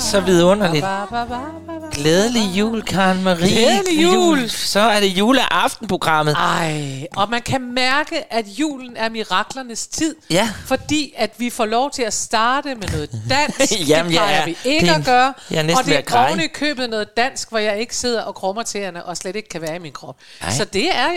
Simpelthen så vidunderligt. Glædelig jul, Karen Marie. Glædelig jul. Så er det juleaftenprogrammet. Ej, og man kan mærke, at julen er miraklernes tid. Ja. Fordi at vi får lov til at starte med noget dansk. Jamen, det plejer er- vi ikke er- at gøre. jeg er næsten og det er oven i købet noget dansk, hvor jeg ikke sidder og krummer tæerne og slet ikke kan være i min krop. Ej. Så det er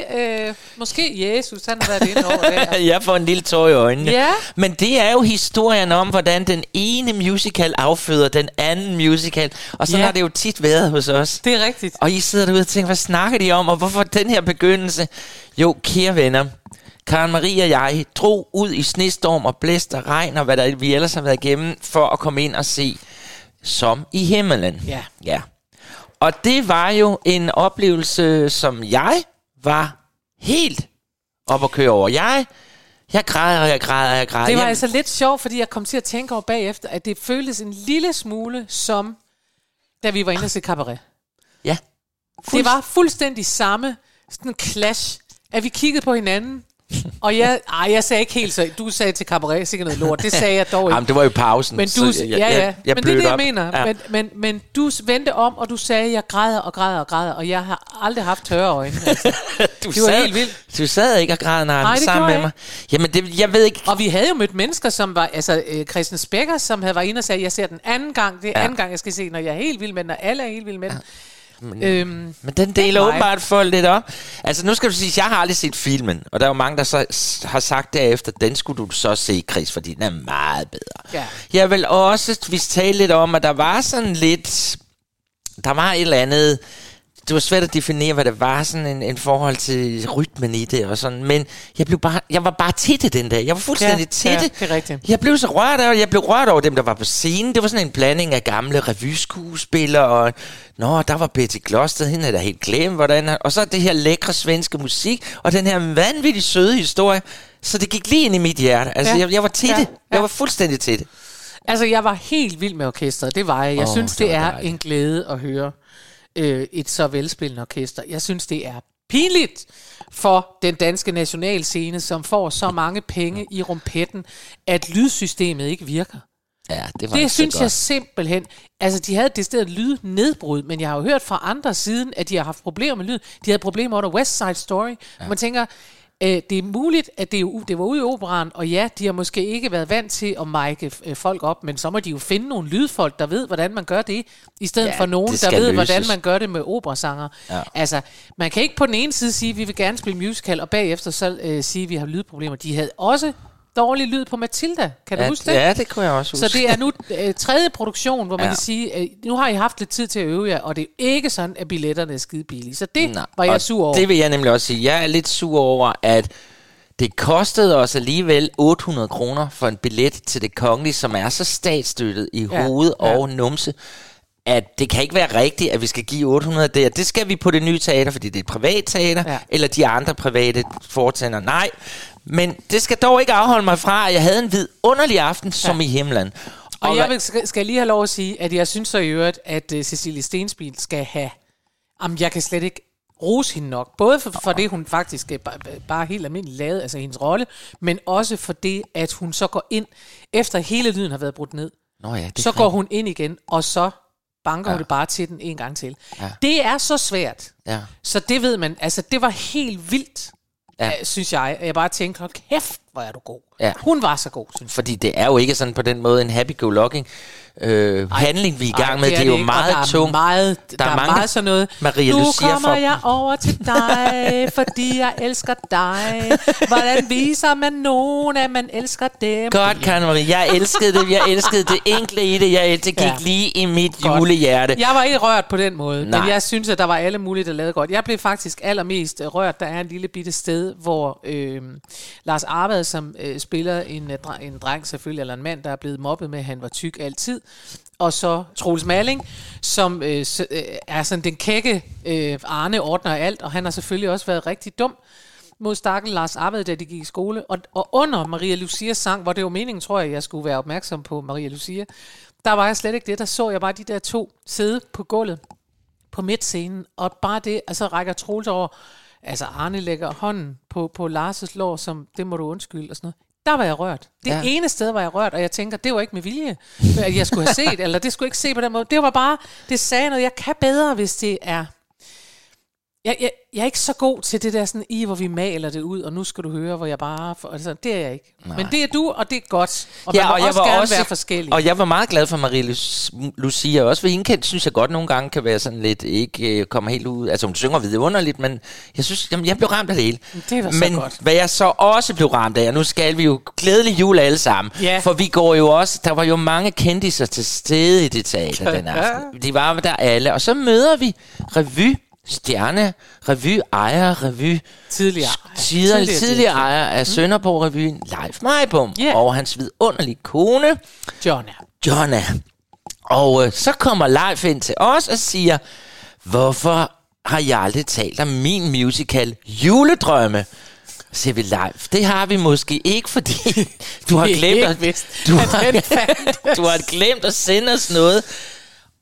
øh, måske Jesus, han har været inde over der. Jeg får en lille tår i øjnene. Ja. Men det er jo historien om, hvordan den ene musical afføder den anden musical. Og sådan Ja. har det jo tit været hos os. Det er rigtigt. Og I sidder derude og tænker, hvad snakker de om, og hvorfor den her begyndelse? Jo, kære venner, Karen Marie og jeg drog ud i snestorm og blæst og regn og hvad der vi ellers har været igennem, for at komme ind og se Som i himmelen. Ja. ja. Og det var jo en oplevelse, som jeg var helt op at køre over. Jeg, jeg græder, jeg græder, jeg græder. Det var altså lidt sjovt, fordi jeg kom til at tænke over bagefter, at det føltes en lille smule som, da vi var inde og se cabaret. Ja. Det var fuldstændig samme sådan en clash, at vi kiggede på hinanden, og jeg, ej, jeg sagde ikke helt så, du sagde til cabaret sikkert noget lort, det sagde jeg dog ikke. Jamen, det var jo pausen. Men så du, jeg- ja, ja, jeg- jeg men det er det, jeg op. mener. Ja. Men, men, men du vendte om, og du sagde, jeg græder og græder og græder, og jeg har aldrig haft tørre øjne. Altså. du det var sad, helt vildt. Du sad ikke og græd, nej, Nej, sammen med jeg mig. Jamen, det, jeg ved ikke... Og vi havde jo mødt mennesker, som var, altså øh, Christian Spekker, som havde været inde og sagde, jeg ser den anden gang, det er Ja. anden gang, jeg skal se, når jeg er helt vild med den, og alle er helt vilde med den. Øhm, Men den deler åbenbart folk lidt op. Altså, nu skal du sige, jeg har aldrig set filmen, og der er jo mange, der så har sagt derefter, den skulle du så se, Chris, fordi den er meget bedre. Ja. Jeg vil også vi tale lidt om, at der var sådan lidt... Der var et eller andet... Det var svært at definere, hvad det var, sådan en, en forhold til rytmen i det og sådan, men jeg, blev bare, jeg var bare til det den dag. Jeg var fuldstændig Ja, til ja, det. det er rigtigt. Jeg blev så rørt af, jeg blev rørt over dem, der var på scenen. Det var sådan en blanding af gamle revyskuespillere, og nå, der var Betty Gloster, hende er da helt glemt, hvordan og så det her lækre svenske musik, og den her vanvittigt søde historie. Så det gik lige ind i mit hjerte. Altså, Ja. jeg, jeg var til Ja, det. Jeg ja. var fuldstændig til det. Altså, jeg var helt vild med orkestret. Det var jeg. Jeg oh, synes, det det, er dejligt. en glæde at høre øh, et så velspillende orkester. Jeg synes, det er pinligt for den danske nationalscene, som får så mange penge i rumpetten, at lydsystemet ikke virker. Ja, det var Det synes godt. jeg simpelthen... Altså, de havde det sted lydnedbrud, men jeg har jo hørt fra andre siden, at de har haft problemer med lyd. De havde problemer under West Side Story. Ja. Man tænker, øh, det er muligt, at det, er det var ude i operan, og ja, de har måske ikke været vant til at mike øh, folk op, men så må de jo finde nogle lydfolk, der ved, hvordan man gør det, i stedet Ja, for nogen, der ved, hvordan løses. man gør det med operasanger. Ja. Altså, man kan ikke på den ene side sige, at vi vil gerne spille musical, og bagefter så øh, sige, at vi har lydproblemer. De havde også dårlig lyd på Matilda. Kan du ja, huske det? Ja, det kunne jeg også huske. Så det er nu øh, tredje produktion, hvor man Ja. ja. kan sige, øh, nu har I haft lidt tid til at øve jer, og det er ikke sådan, at billetterne er skide billige. Så det Nej, var jeg sur over. Det vil jeg nemlig også sige. Jeg er lidt sur over, at det kostede os alligevel 800 kroner for en billet til det kongelige, som er så statsstøttet i Ja, hoved ja. og numse, at det kan ikke være rigtigt, at vi skal give 800 der. Det skal vi på det nye teater, fordi det er et privat teater, Ja. ja. eller de andre private foretænder. Nej, men det skal dog ikke afholde mig fra, at jeg havde en vidunderlig aften, som i himlen. Og, Og jeg vil, skal, lige have lov at sige, at jeg synes så i øvrigt, at uh, Cecilie Stensbil skal have... Jamen, jeg kan slet ikke rose hende nok. Både for, for det, hun faktisk er bare, bare helt almindeligt lavet, altså hendes rolle, men også for det, at hun så går ind, efter hele lyden har været brudt ned, Nå ja, det så går hun ind igen, og så banker ja. hun det bare til den en gang til. Ja. Det er så svært. Ja. Så det ved man. Altså, det var helt vildt, Ja. Øh, synes jeg. Jeg bare tænkte, hold kæft, hvor er du god. Ja. Hun var så god, synes jeg. Fordi det er jo ikke sådan på den måde en happy-go-lucky øh, handling, vi er i gang med. Det er, jo ikke, og meget der er. Meget, der, der er mange- meget sådan noget. Maria nu Lucia kommer for- jeg over til dig, fordi jeg elsker dig. Hvordan viser man nogen, at man elsker dem? Godt, Karen Marie. Jeg elskede det. Jeg elskede det enkle i det. Jeg, det gik Ja. lige i mit Godt. julehjerte. Jeg var ikke rørt på den måde, Nej. men jeg synes, at der var alle mulige, der lavede godt. Jeg blev faktisk allermest rørt. Der er en lille bitte sted, hvor øh, Lars Arvad, som øh, spiller en, øh, en dreng selvfølgelig, eller en mand, der er blevet mobbet med, at han var tyk altid, og så Troels Malling, som øh, øh, er sådan den kække øh, Arne ordner alt, og han har selvfølgelig også været rigtig dum mod Stakkel Lars Arvad, da de gik i skole. Og, og under Maria Lucias sang, hvor det var meningen, tror jeg, jeg skulle være opmærksom på Maria Lucia, der var jeg slet ikke det. Der så jeg bare de der to sidde på gulvet på midtscenen, og bare det, altså rækker Troels over, altså Arne lægger hånden på, på Lars' lår, som, det må du undskylde, og sådan noget. Der var jeg rørt. Det Ja. ene sted var jeg rørt, og jeg tænker, det var ikke med vilje, at jeg skulle have set, eller det skulle ikke se på den måde. Det var bare, det sagde noget, jeg kan bedre, hvis det er jeg, jeg, jeg er ikke så god til det der sådan, i hvor vi maler det ud, og nu skal du høre, hvor jeg bare... For, altså, det er jeg ikke. Nej. Men det er du, og det er godt. Og ja, man må og også gerne være forskellig. Og jeg var meget glad for Marie Lu- Lucia også, for hende synes jeg godt nogle gange kan være sådan lidt, ikke øh, kommer helt ud, altså hun synger vidunderligt, men jeg synes, jamen, jeg blev ramt af det hele. Det var så men godt. hvad jeg så også blev ramt af, og nu skal vi jo glædelig jul alle sammen, Ja. for vi går jo også, der var jo mange kendiser til stede i det teater den aften. De var der alle, og så møder vi revy, stjerne, revy, ejer, revy, Tidligere. tidligere, Tidligere tidligere ejer af Sønderborg Revyen, Leif Meibom, Ja. og hans vidunderlige kone, John er. Jonna. Og øh, så kommer Leif ind til os og siger, hvorfor har jeg aldrig talt om min musical Juledrømme? Siger vi Leif, det har vi måske ikke, fordi du har glemt at, du har, du har glemt at sende os noget.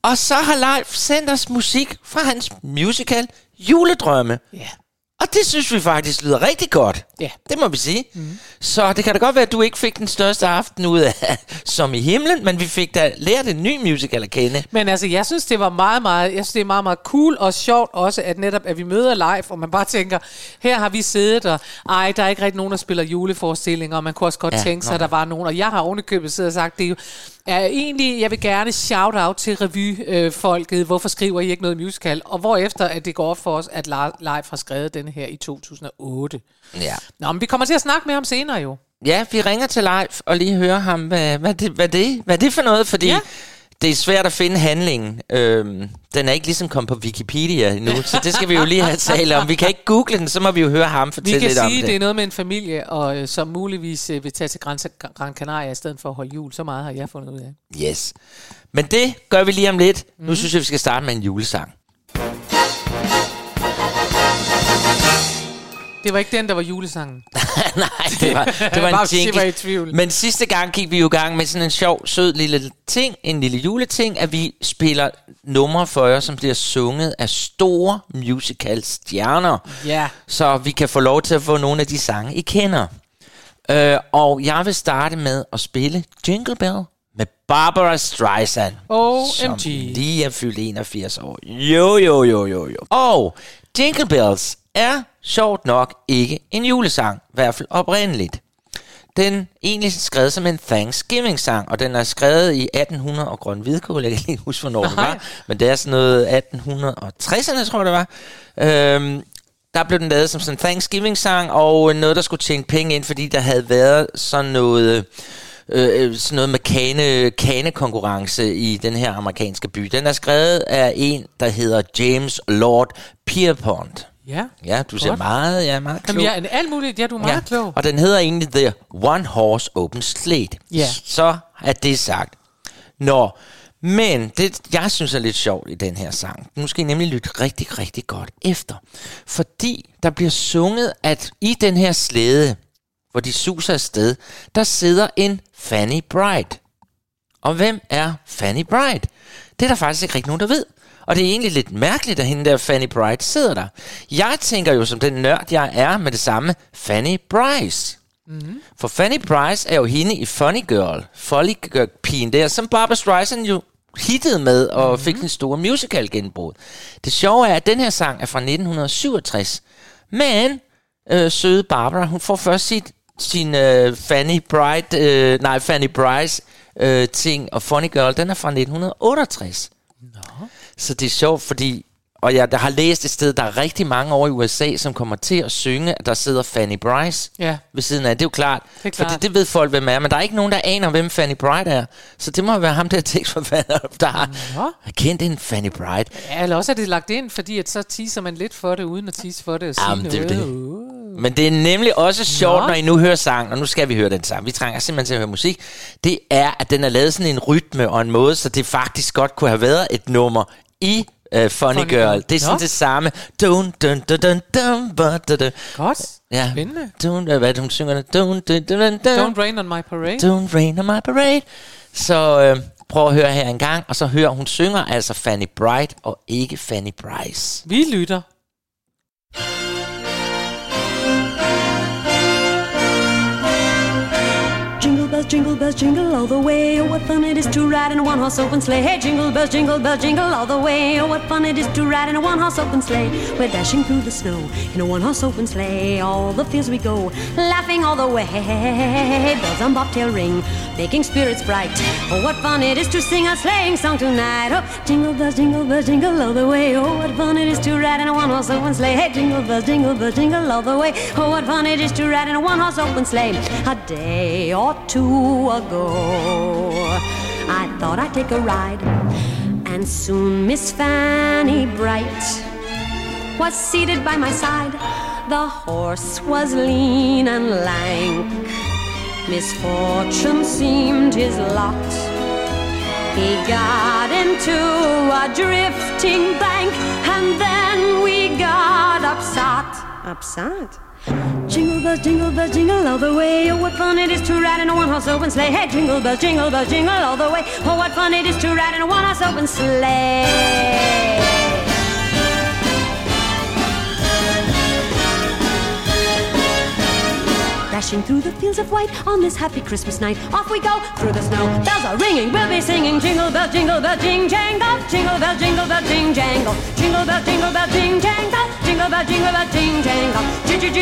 Og så har Leif sendt os musik fra hans musical Juledrømme. Ja. Og det synes vi faktisk lyder rigtig godt. Ja. Det må vi sige. Mm. Så det kan da godt være, at du ikke fik den største aften ud af som i himlen, men vi fik da lært en ny musical at kende. Men altså, jeg synes, det var meget, meget, jeg synes, det er meget, meget cool og sjovt også, at netop, at vi møder live, og man bare tænker, her har vi siddet, og ej, der er ikke rigtig nogen, der spiller juleforestillinger, og man kunne også godt Ja, tænke sig, at der var nogen, og jeg har ovenikøbet siddet og sagt, det er jo, er egentlig, jeg vil gerne shout out til revyfolket, hvorfor skriver I ikke noget musical, og hvorefter, at det går op for os, at Live har skrevet denne her i 2008. Ja. Nå, men vi kommer til at snakke med ham senere jo. ja, vi ringer til Leif og lige hører ham, hvad, hvad, det, hvad, det, hvad det er for noget, fordi ja. Det er svært at finde handlingen. Øhm, den er ikke ligesom kommet på Wikipedia endnu, så det skal vi jo lige have talt om. Vi kan ikke google den, så må vi jo høre ham Vi fortælle kan lidt om sige, det. det er noget med en familie, og øh, som muligvis øh, vil tage til Gran, Gran Canaria i stedet for at holde jul. Så meget har jeg fundet ud af. Yes. Men det gør vi lige om lidt. Mhm. Nu synes jeg, vi skal starte med en julesang. Det var ikke den, der var julesangen. Nej, det var, det var en jingle. var i tvivl. Men sidste gang gik vi jo i gang med sådan en sjov, sød lille ting, en lille juleting, at vi spiller numre for jer, som bliver sunget af store musical stjerner. Ja. Så vi kan få lov til at få nogle af de sange, I kender. Øh, og jeg vil starte med at spille Jingle Bell med Barbara Streisand. OMG. Som lige er fyldt 81 år. Jo, jo, jo, jo, jo. Og Jingle Bells er sjovt nok ikke en julesang, i hvert fald oprindeligt. Den er egentlig skrevet som en Thanksgiving-sang, og den er skrevet i 1800 og grøn hvidkål. Jeg kan ikke huske, hvornår det var, men det er sådan noget 1860'erne, tror jeg det var. Øhm, der blev den lavet som sådan en Thanksgiving-sang, og noget, der skulle tjene penge ind, fordi der havde været sådan noget... Øh, sådan noget med kane, kanekonkurrence i den her amerikanske by. Den er skrevet af en, der hedder James Lord Pierpont. Ja. Ja, du ser Godt. meget, ja, meget klog. Jamen, ja, en- alt muligt. Ja, du er meget klog. Og den hedder egentlig The One Horse Open Slate. Ja. Så er det sagt. Nå, men det, jeg synes er lidt sjovt i den her sang, nu skal I nemlig lytte rigtig, rigtig godt efter. Fordi der bliver sunget, at i den her slæde, hvor de suser afsted, der sidder en Fanny Bright. Og hvem er Fanny Bright? Det er der faktisk ikke rigtig nogen, der ved. Og det er egentlig lidt mærkeligt, at hende der Fanny Bright sidder der. Jeg tænker jo som den nørd, jeg er med det samme, Fanny Bryce. Mm-hmm. For Fanny Bryce er jo hende i Funny Girl, Funny Girl-pigen der, som Barbara Streisand jo hittede med og mm-hmm. fik en stor musical genbrud. Det sjove er, at den her sang er fra 1967. Men øh, søde Barbara, hun får først sit, sin øh, Fanny Bright, øh, nej, Fanny Bryce øh, ting, og Funny Girl, den er fra 1968. Nå. Så det er sjovt, fordi og jeg der har læst et sted, der er rigtig mange over i USA, som kommer til at synge, at der sidder Fanny Bryce Ja. ved siden af. Det er jo klart, Det er klart. For det, ved folk, hvem er. Men der er ikke nogen, der aner, hvem Fanny Bright er. Så det må være ham, der er tekstforfatter, der har Nå. kendt en Fanny Bright. Ja, eller også er det lagt ind, fordi at så teaser man lidt for det, uden at tease for det og Jamen, det er det. Uh. Men det er nemlig også sjovt, Nå. når I nu hører sang, og nu skal vi høre den sang. Vi trænger simpelthen til at høre musik. Det er, at den er lavet sådan en rytme og en måde, så det faktisk godt kunne have været et nummer i uh, Funny, Funny Girl. Girl. Det er sådan Nå. det samme. Dun, dun, dun, dun, dun, ba, da, da. Godt. Ja. Spændende. Dun, hvad er det, hun synger? der? Dun, dun, dun, dun, dun. Don't rain on my parade. Don't rain on my parade. Så øh, prøv at høre her en gang, og så hør, hun synger altså Fanny Bright og ikke Fanny Bryce. Vi lytter. Jingle bells, jingle all the way. Oh, what fun it is to ride in a one horse open sleigh. Hey, jingle bells, jingle bells, jingle all the way. Oh, what fun it is to ride in a one horse open sleigh. We're dashing through the snow in a one horse open sleigh. All the fields we go, laughing all the way. Bells on bobtail ring, making spirits bright. Oh, what fun it is to sing a sleighing song tonight. Oh, jingle bells, jingle bells, jingle all the way. Oh, what fun it is to ride in a one horse open sleigh. Hey, jingle bells, jingle bells, jingle all the way. Oh, what fun it is to ride in a one horse open sleigh. A day or two ago, I thought I'd take a ride, and soon Miss Fanny Bright was seated by my side. The horse was lean and lank. Misfortune seemed his lot. He got into a drifting bank, and then we got upset. Upset? Jingle bells, jingle bells, jingle all the way. Oh, what fun it is to ride in a one-horse open sleigh. Hey, jingle bells, jingle bells, jingle all the way. Oh, what fun it is to ride in a one-horse open sleigh. Dashing through the fields of white on this happy Christmas night. Off we go through the snow. Bells are ringing, we'll be singing. Jingle bell, jingle bell, jing jangle. Jingle bell, jingle bell, jing jangle. Jingle bell, jingle bell, jing jangle. Jingle bell, jingle bell, jing jangle. Jingle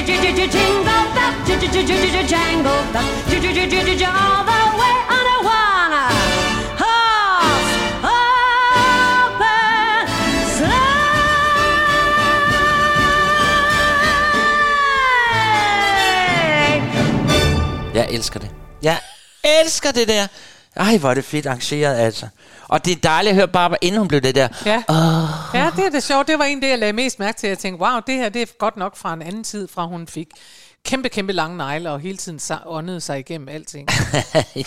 bell, j- j- j- j- j- j- jangle bell. All the way on a one elsker det. Jeg elsker det der. Ej, hvor er det fedt arrangeret, altså. Og det er dejligt at høre Barbara, inden hun blev det der. Ja. ja, det er det sjovt. Det var en, det jeg lagde mest mærke til. Jeg tænkte, wow, det her det er godt nok fra en anden tid, fra hun fik kæmpe, kæmpe lange negle og hele tiden åndede sig igennem alting.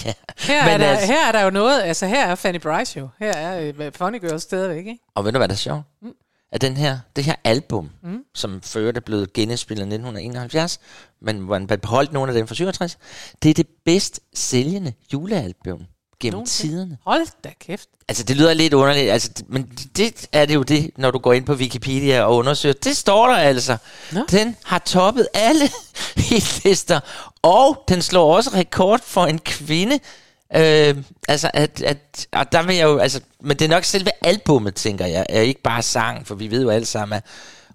ja. Her, Men er der, altså, her er der jo noget, altså her er Fanny Bryce jo. Her er øh, Funny Girl stadigvæk, ikke? Og ved du, hvad der er sjovt? Mm. At den her, det her album, mm. som før er blevet genindspillet i 1971, men man beholdt nogle af dem fra 67, det er det bedst sælgende julealbum gennem Nogensinde. tiderne. Hold da kæft. Altså, det lyder lidt underligt, altså, men det er det jo det, når du går ind på Wikipedia og undersøger. Det står der altså. Nå. Den har toppet alle hitlister, og den slår også rekord for en kvinde. Øh, altså, at, at, og der vil jeg jo, altså, men det er nok selve albummet, tænker jeg, er ikke bare sang, for vi ved jo alle sammen, at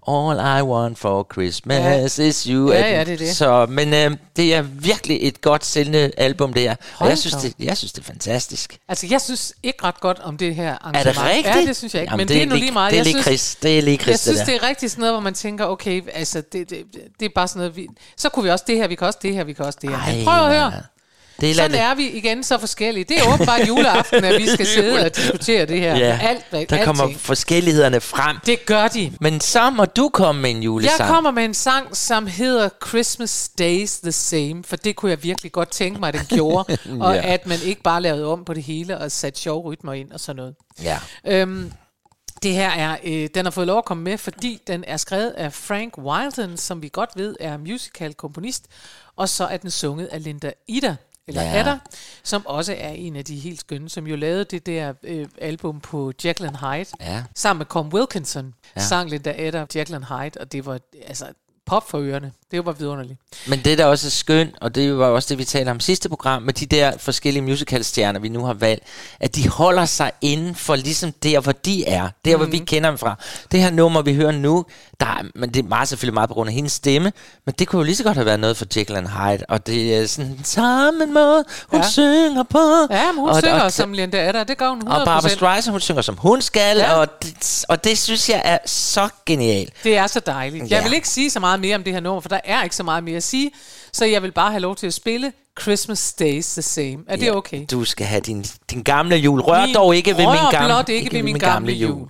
All I want for Christmas ja. is you. Ja, ja, det er det. Så, men øh, det er virkelig et godt sælgende album, det er. Og jeg synes, det, jeg synes, det er fantastisk. Altså, jeg synes ikke ret godt om det her Er det arrangement. rigtigt? Ja, det synes jeg ikke. Jamen, men det, er nu lige meget. Det er jeg lige synes, Chris. Det er lige Chris, jeg synes, det det er rigtig sådan noget, hvor man tænker, okay, altså, det, det, det er bare sådan noget, vi, så kunne vi også det her, vi kan også det her, vi kan også det her. Men prøv at høre. Det er Sådan er vi igen så forskellige. Det er åbenbart juleaften, at vi skal sidde og diskutere det her. Ja, Alt, hvad, der kommer alting. forskellighederne frem. Det gør de. Men så må du komme med en julesang. Jeg kommer med en sang, som hedder Christmas Stays the Same, for det kunne jeg virkelig godt tænke mig, at den gjorde, og Ja. at man ikke bare lavede om på det hele og satte sjove rytmer ind og sådan noget. Ja. Øhm, det her er, øh, den har fået lov at komme med, fordi den er skrevet af Frank Wilden, som vi godt ved er musical komponist, og så er den sunget af Linda Ida, eller Ja. ja. Adder, som også er en af de helt skønne, som jo lavede det der øh, album på and Hyde, Ja. sammen med Com Wilkinson, ja. sang Linda Eder Jekyll and Hyde, og det var altså pop for ørerne. Det var vidunderligt. Men det, der også er skønt, og det var også det, vi talte om sidste program, med de der forskellige musicalstjerner, vi nu har valgt, at de holder sig inden for ligesom der, hvor de er. Der, hvor mm. vi kender dem fra. Det her nummer, vi hører nu, der er, men det er meget selvfølgelig meget på grund af hendes stemme, men det kunne jo lige så godt have været noget for Jekyll and Hyde, og det er sådan samme måde, hun Ja. synger på. Ja, men hun og, synger og, som Linda Eder, det gør hun 100%. og Barbara Streisand, hun synger som hun skal, Ja. og, det, og det synes jeg er så genialt. Det er så dejligt. Jeg Ja. vil ikke sige så meget mere om det her nummer, for der er ikke så meget mere at sige. Så jeg vil bare have lov til at spille Christmas Stays the Same. Er det Ja, okay? Du skal have din, din gamle jul. Rør Min- dog ikke ved min gamle, blot ikke ved min gamle jul.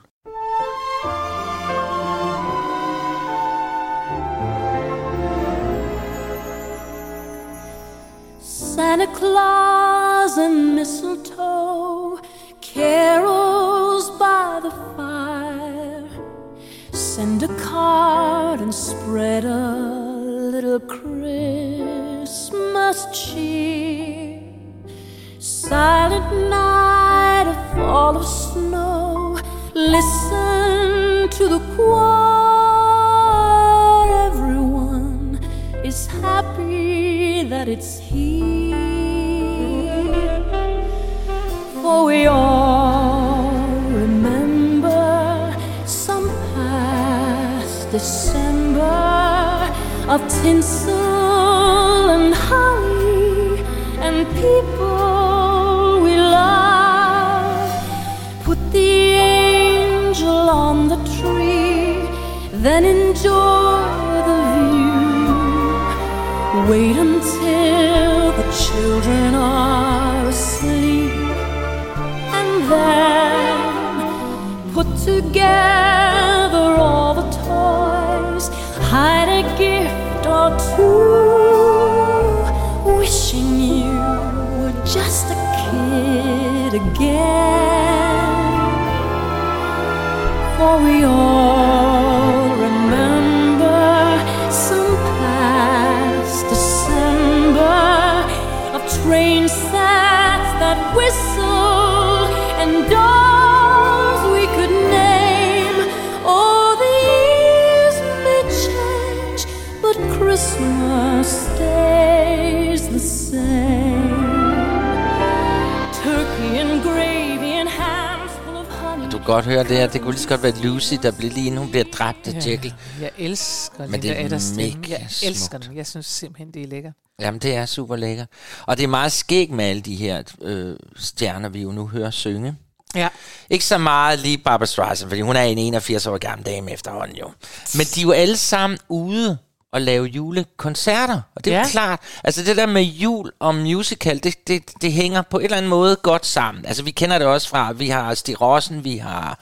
Santa Claus and mistletoe, carols by the fire. Send a card and spread a little Christmas cheer. Silent night, a fall of snow. Listen to the choir. Everyone is happy that it's here. For we all remember some past December of tinsel and holly and people we love. Put the angel on the tree, then enjoy the view. Wait until the children are asleep and then put together wishing you were just a kid again. For we all godt høre det her. Det kunne lige så godt være Lucy, der blev lige inden hun bliver dræbt af Jekyll. Jeg elsker Men det er Edders stemme. mega Jeg elsker smukt. den. Jeg synes simpelthen, det er lækkert. Jamen, det er super lækker. Og det er meget skæg med alle de her øh, stjerner, vi jo nu hører synge. Ja. Ikke så meget lige Barbara Streisand, fordi hun er en 81 år gammel dame efterhånden jo. Men de er jo alle sammen ude og lave julekoncerter. Og det er Ja. jo klart, altså det der med jul og musical, det, det, det hænger på en eller anden måde godt sammen. Altså vi kender det også fra, vi har Stig Rossen, vi har,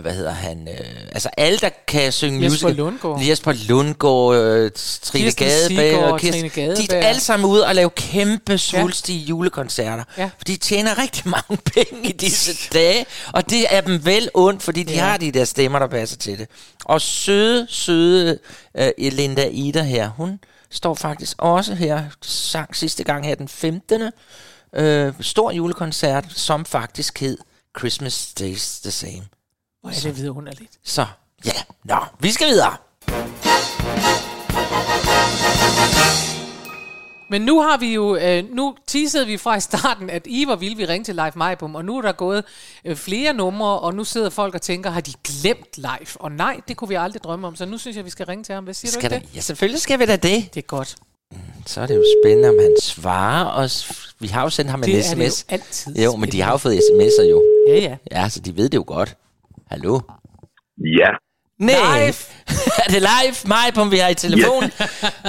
hvad hedder han, øh, altså alle, der kan synge Jesper musical. Lundgaard. Jesper Lundgaard, øh, Trine Gadeberg, og Kirsten- Trine de er alle sammen ude og lave kæmpe svulstige ja. julekoncerter. Ja. For de tjener rigtig mange penge i disse dage, og det er dem vel ondt, fordi de Ja. har de der stemmer, der passer til det. Og søde, søde uh, Linda Ida her, hun står faktisk også her, sang sidste gang her den 15. Uh, stor julekoncert, som faktisk hed Christmas Stays the Same. Hvor er det vidunderligt. Så, ja, nå, vi skal videre. Men nu har vi jo, øh, nu teasede vi fra i starten, at I var ville vi ringe til Live Majbum, og nu er der gået øh, flere numre, og nu sidder folk og tænker, har de glemt Live? Og nej, det kunne vi aldrig drømme om, så nu synes jeg, vi skal ringe til ham. Hvad siger Skal du der, ikke det? ja, selvfølgelig skal vi da det. Det er godt. Så er det jo spændende, om han svarer os. Vi har jo sendt ham en Det er sms. det jo altid Jo, men de har jo fået sms'er jo. Ja, ja. Ja, så de ved det jo godt. Hallo? Ja, Nej. Live. er det live? Mig på, vi har i telefon.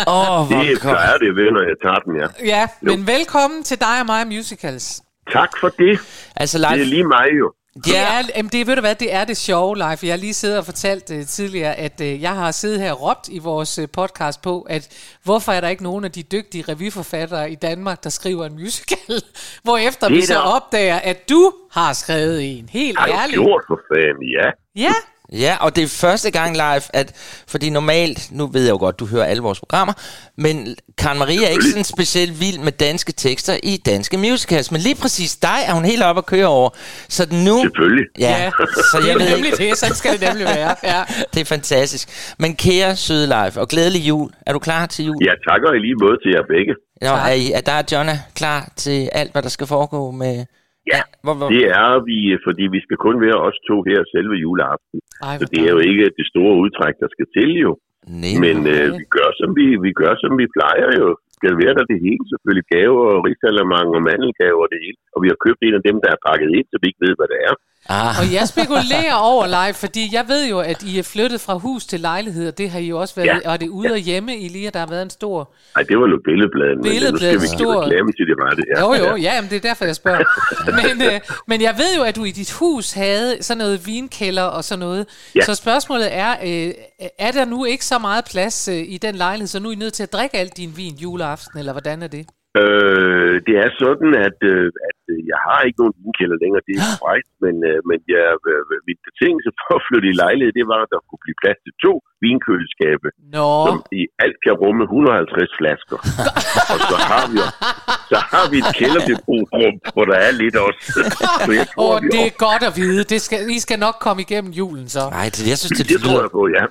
Åh, oh, hvor det godt. er det ved, når jeg tager den, ja. Ja, men velkommen til dig og mig musicals. Tak for det. Altså Det er live. lige mig jo. Det Ja, er, jamen, det, ved du hvad, det er det sjove, live. Jeg har lige siddet og fortalt uh, tidligere, at uh, jeg har siddet her og råbt i vores uh, podcast på, at hvorfor er der ikke nogen af de dygtige revyforfattere i Danmark, der skriver en musical? Hvorefter vi så opdager, at du har skrevet en. Helt Har du ærligt. gjort for fanden, ja. Ja, Ja, og det er første gang live, at, fordi normalt, nu ved jeg jo godt, du hører alle vores programmer, men Karen Marie er ikke sådan specielt vild med danske tekster i danske musicals, men lige præcis dig er hun helt op at køre over. Så nu... Selvfølgelig. Ja, så jeg ved Nemlig ikke, det, sådan skal det nemlig være. Ja. det er fantastisk. Men kære søde live, og glædelig jul. Er du klar til jul? Jeg takker i lige måde til jer begge. Nå, er, I, er der er Jonna klar til alt, hvad der skal foregå med... Ja, hvor, hvor, det er vi, fordi vi skal kun være os to her selve juleaften. Ej, Så det er jo ikke det store udtræk, der skal til jo. Nej, Men øh, vi, gør, som vi, vi gør, som vi plejer jo. Skal være der det hele, selvfølgelig gaver og rigsalermang og mandelgaver og det hele. Og vi har købt en af dem, der er pakket ind, så vi ikke ved, hvad det er. Ah, Og jeg spekulerer over live, fordi jeg ved jo, at I er flyttet fra hus til lejlighed, og det har I jo også været, Ja. ja. og det ude og hjemme i lige, at der har været en stor... Ej, det var jo billedbladen. men Nu skal vi Billedbladet, give stor. reklame til det rette. Ja. Jo, jo, ja, men det er derfor, jeg spørger. Men, øh, men jeg ved jo, at du i dit hus havde sådan noget vinkælder og sådan noget. Ja. Så spørgsmålet er, øh, er der nu ikke så meget plads øh, i den lejlighed, så nu er I nødt til at drikke alt din vin juleaften, eller hvordan er det? Øh, det er sådan, at, øh, at øh, jeg har ikke nogen vinkælder længere, det er korrekt, men, øh, men jeg, øh, min betingelse for at flytte i lejlighed, det var, at der kunne blive plads til to vinkøleskabe, Nå, som i alt kan rumme 150 flasker. og så har vi, så har vi et kælderdebrugrum, hvor der er lidt også. så jeg tror, vi det er godt at vide. Det skal, I skal nok komme igennem julen så. nej, det, jeg synes, det, det tror lyder, jeg på, ja.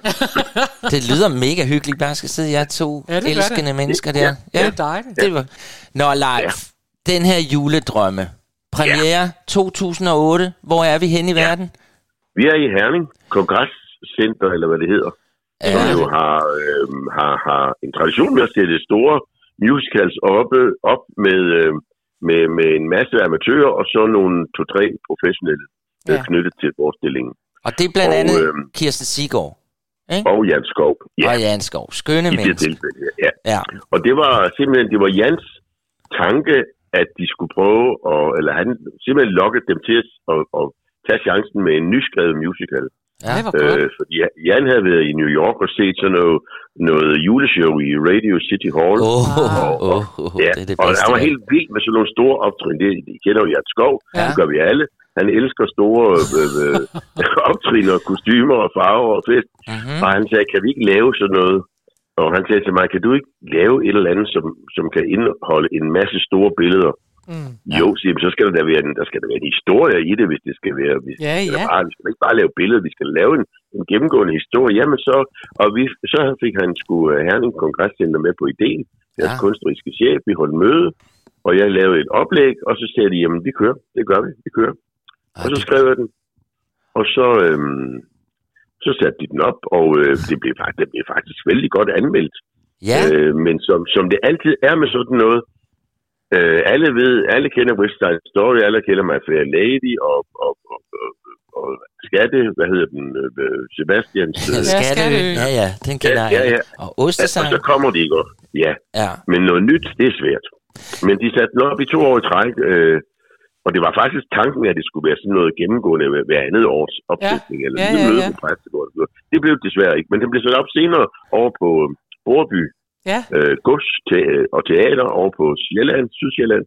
det lyder mega hyggeligt. Bare skal sidde jer to Ja, elskende det. mennesker Ja, der. Det er dejligt. Det var... Nå, live. Den her juledrømme. Premiere 2008. Hvor er vi henne i verden? Vi er i Herning, Kongresscenter, eller hvad det hedder. Ja. som jo har, øh, har, har en tradition med at sætte store musicals oppe, op med, øh, med, med en masse amatører, og så nogle to-tre professionelle ja. Ja. knyttet til forestillingen. Og det er blandt Og, andet øhm, Kirsten Sigård Og Jan Skov. Ja, og Jan Skov. Skønne i det mennesker. tilfælde. her, Ja. Ja. Og det var simpelthen, det var Jans tanke, at de skulle prøve, at, eller han simpelthen lokkede dem til at, at, at tage chancen med en nyskrevet musical. Ja. Det. Øh, fordi Jan havde været i New York og set sådan noget, noget juleshow i Radio City Hall. Åh, Ah. åh, åh, åh, Ja, det er det og bedste. han var helt vild med sådan nogle store optrin. Det, de kender jo Jert Skov, ja. Det gør vi alle. Han elsker store øh, øh, optrin og kostymer og farver og fest. Mhm. Og han sagde, kan vi ikke lave sådan noget? Og han sagde til mig, kan du ikke lave et eller andet, som, som kan indeholde en masse store billeder? Mm. Jo, siger, så skal der, da være en, der skal der være en historie i det, hvis det skal være. Hvis, Ja, skal ja. Bare, vi skal ikke bare lave billeder, vi skal lave en, en gennemgående historie. Jamen så, og vi, så fik han sgu uh, Herning Kongresscenter med på ideen. Deres Ja. kunstneriske chef, vi holdt møde, og jeg lavede et oplæg, og så sagde de, jamen vi kører, det gør vi, vi kører. Ej, Og så skrev jeg den, og så, øhm, så satte de den op, og øh, det, blev, faktisk- det blev faktisk vældig godt anmeldt. Ja, Øh, men som, som det altid er med sådan noget, øh, alle ved, alle kender West Side Story, alle kender My Fair Lady, og, og, og, og, og Skatte, hvad hedder den, øh, Sebastians, øh, Ja. Skatteø. Ja, ja, den kender Ja, ja, jeg. ja. Og og ostesang. så kommer de ikke. Ja, Ja, men noget nyt, det er svært. Men de satte den op i to år i træk, øh, og det var faktisk tanken, at det skulle være sådan noget gennemgående hver- andet års opsætning, Ja, eller ja, ja, ja, møde ja. på præstegården. Det blev det desværre ikke, men den blev sat op senere over på øh, Borby Ja, øh, gods te, og teater over på Sjælland, Sydsjælland.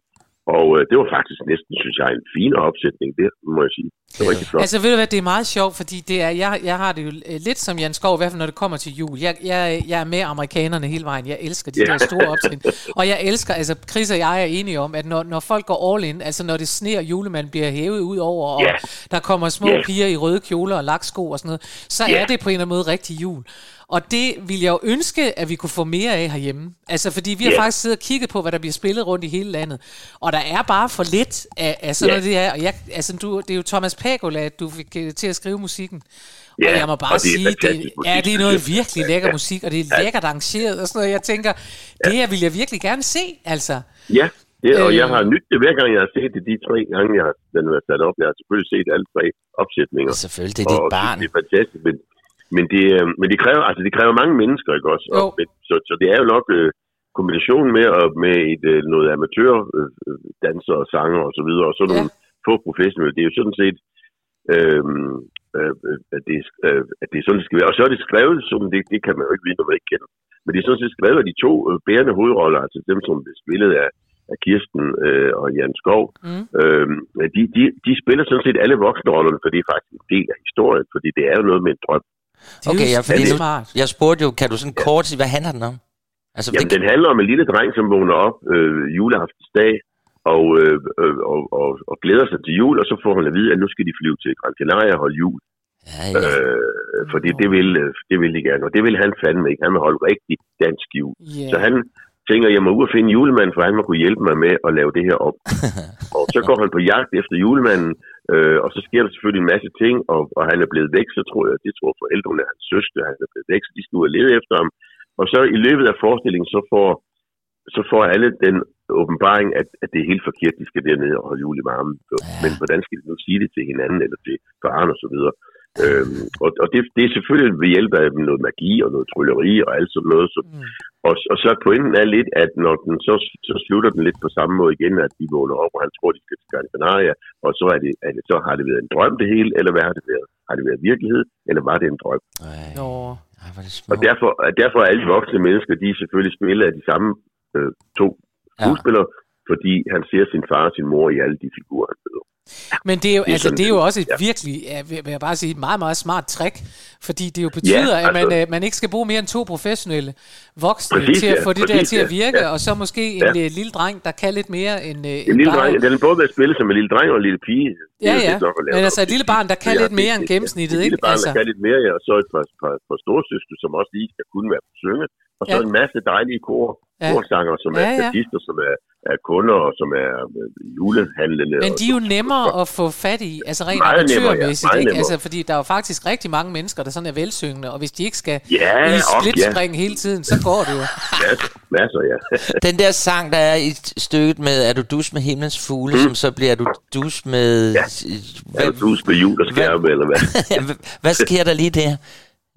Og øh, det var faktisk næsten, synes jeg, en finere opsætning, det må jeg sige. Det var rigtig flot. altså ved du hvad, det er meget sjovt, fordi det er, jeg, jeg har det jo øh, lidt som Jan Skov, i hvert fald når det kommer til jul. Jeg, jeg, jeg er med amerikanerne hele vejen. Jeg elsker de Ja. der store optrin. Og jeg elsker, altså Chris og jeg er enige om, at når, når folk går all in, altså når det sneer, julemanden bliver hævet ud over, og Ja. der kommer små Ja. piger i røde kjoler og laksko og sådan noget, så Ja. er det på en eller anden måde rigtig jul. Og det vil jeg jo ønske, at vi kunne få mere af herhjemme. Altså, fordi vi har Ja. faktisk siddet og kigget på, hvad der bliver spillet rundt i hele landet. Og der er bare for lidt af, af sådan Ja. noget det her. Og jeg, altså, du, det er jo Thomas Pagola, du fik øh, til at skrive musikken. Ja, og jeg må bare det er sige, det, ja, det er noget virkelig lækker musik, og det er lækkert arrangeret og sådan noget. Jeg tænker, det her vil jeg virkelig gerne se, altså. Ja, det, og Øh. jeg har nyt det hver gang, jeg har set det de tre gange, jeg har, den har været sat op. Jeg har selvfølgelig set alle tre opsætninger. selvfølgelig, det er dit og barn. Det er fantastisk, men, men, det, øh, men det, kræver, altså, det kræver mange mennesker, ikke også? Og, men, så, så det er jo nok øh, kombinationen med, og, med et, øh, noget amatør, øh, danser og sanger og så videre, og så Ja. nogle få professionelle. Det er jo sådan set, øh, øh, øh, at, det, øh, at det er sådan, det skal være. Og så er det skrevet, som det, det kan man jo ikke vide, når man ikke kender. Men det er sådan set skrevet af de to øh, bærende hovedroller, altså dem, som blev spillet af af Kirsten øh, og Jan Skov, mm. øh, de, de, de spiller sådan set alle voksenrollerne, for det er faktisk en del af historien, fordi det er jo noget med en drøm. Det Okay, ja, fordi nu, jeg spurgte jo, kan du sådan kort sige, hvad handler den om? Altså, Jamen, det, den handler om en lille dreng, som vågner op øh, juleaftensdag og, øh, øh, og, og, og glæder sig til jul, og så får han at vide, at nu skal de flyve til Gran Canaria og holde jul. ja, ja. Øh, fordi det vil, øh, det vil de gerne, og det vil han fandme ikke. Han vil holde rigtig dansk jul. Yeah. Så han tænker, jeg må ud og finde julemanden, for han må kunne hjælpe mig med at lave det her op. og så går han på jagt efter julemanden, øh, og så sker der selvfølgelig en masse ting, og, og han er blevet væk, så tror jeg, det tror forældrene er hans søster, han er blevet væk, så de skal ud og lede efter ham. Og så i løbet af forestillingen, så får, så får alle den åbenbaring, at, at det er helt forkert, de skal dernede og holde jul i varmen. Men hvordan skal de nu sige det til hinanden, eller til faren og så videre? Øhm, og og det, det er selvfølgelig ved hjælp af noget magi og noget trylleri og alt sådan noget. Så, Mm. og, og så pointen er lidt, at når den så, så slutter den lidt på samme måde igen, at de vågner op, og han tror, de skal til Gran Canaria, og så, er det, er det, så har det været en drøm det hele, eller hvad har det været? Har det været virkelighed, eller var det en drøm? Ej, Nå. ej, er det Og smukt. derfor, og derfor er alle voksne mennesker, de er selvfølgelig spillet af de samme øh, to skuespillere, fordi han ser sin far og sin mor i alle de figurer, han møder. Men det er jo, Det er altså, det er jo også et ja. virkelig, vil jeg bare sige, et meget, meget smart trick, fordi det jo betyder, Ja, at man, altså- øh, man ikke skal bruge mere end to professionelle voksne Præcis, til at få det der præcis, til at virke, ja. og så måske en Ja. øh, lille dreng, der kan lidt mere end, øh, En end lille bare... dreng, den er både været spillet som en lille dreng og en lille pige. Ja, ja. at Men altså et lille barn, der kan Ja, lidt mere end gennemsnittet, Et ikke? lille barn, Altså, der kan lidt mere, ja, og så et par, par, par storsøstre, som også lige skal kunne være på synge. Og så Ja. en masse dejlige kor, Ja. korsanger, som er Ja, ja. statister, som er, er kunder, og som er øh, julehandlende. Men og de er jo nemmere at få fat i, altså rent ja. amatørmæssigt, ikke? nemmere. Altså, fordi der er jo faktisk rigtig mange mennesker, der sådan er velsyngende, og hvis de ikke skal Ja, i og splitspring hele tiden, så går det jo. Masser, masser, ja. Den der sang, der er i stykket med Er du dus med himlens fugle, mm. som så bliver Er du dus med... Ja. Er du hus på jul og skærme, eller hvad? hvad, hvad sker der lige der?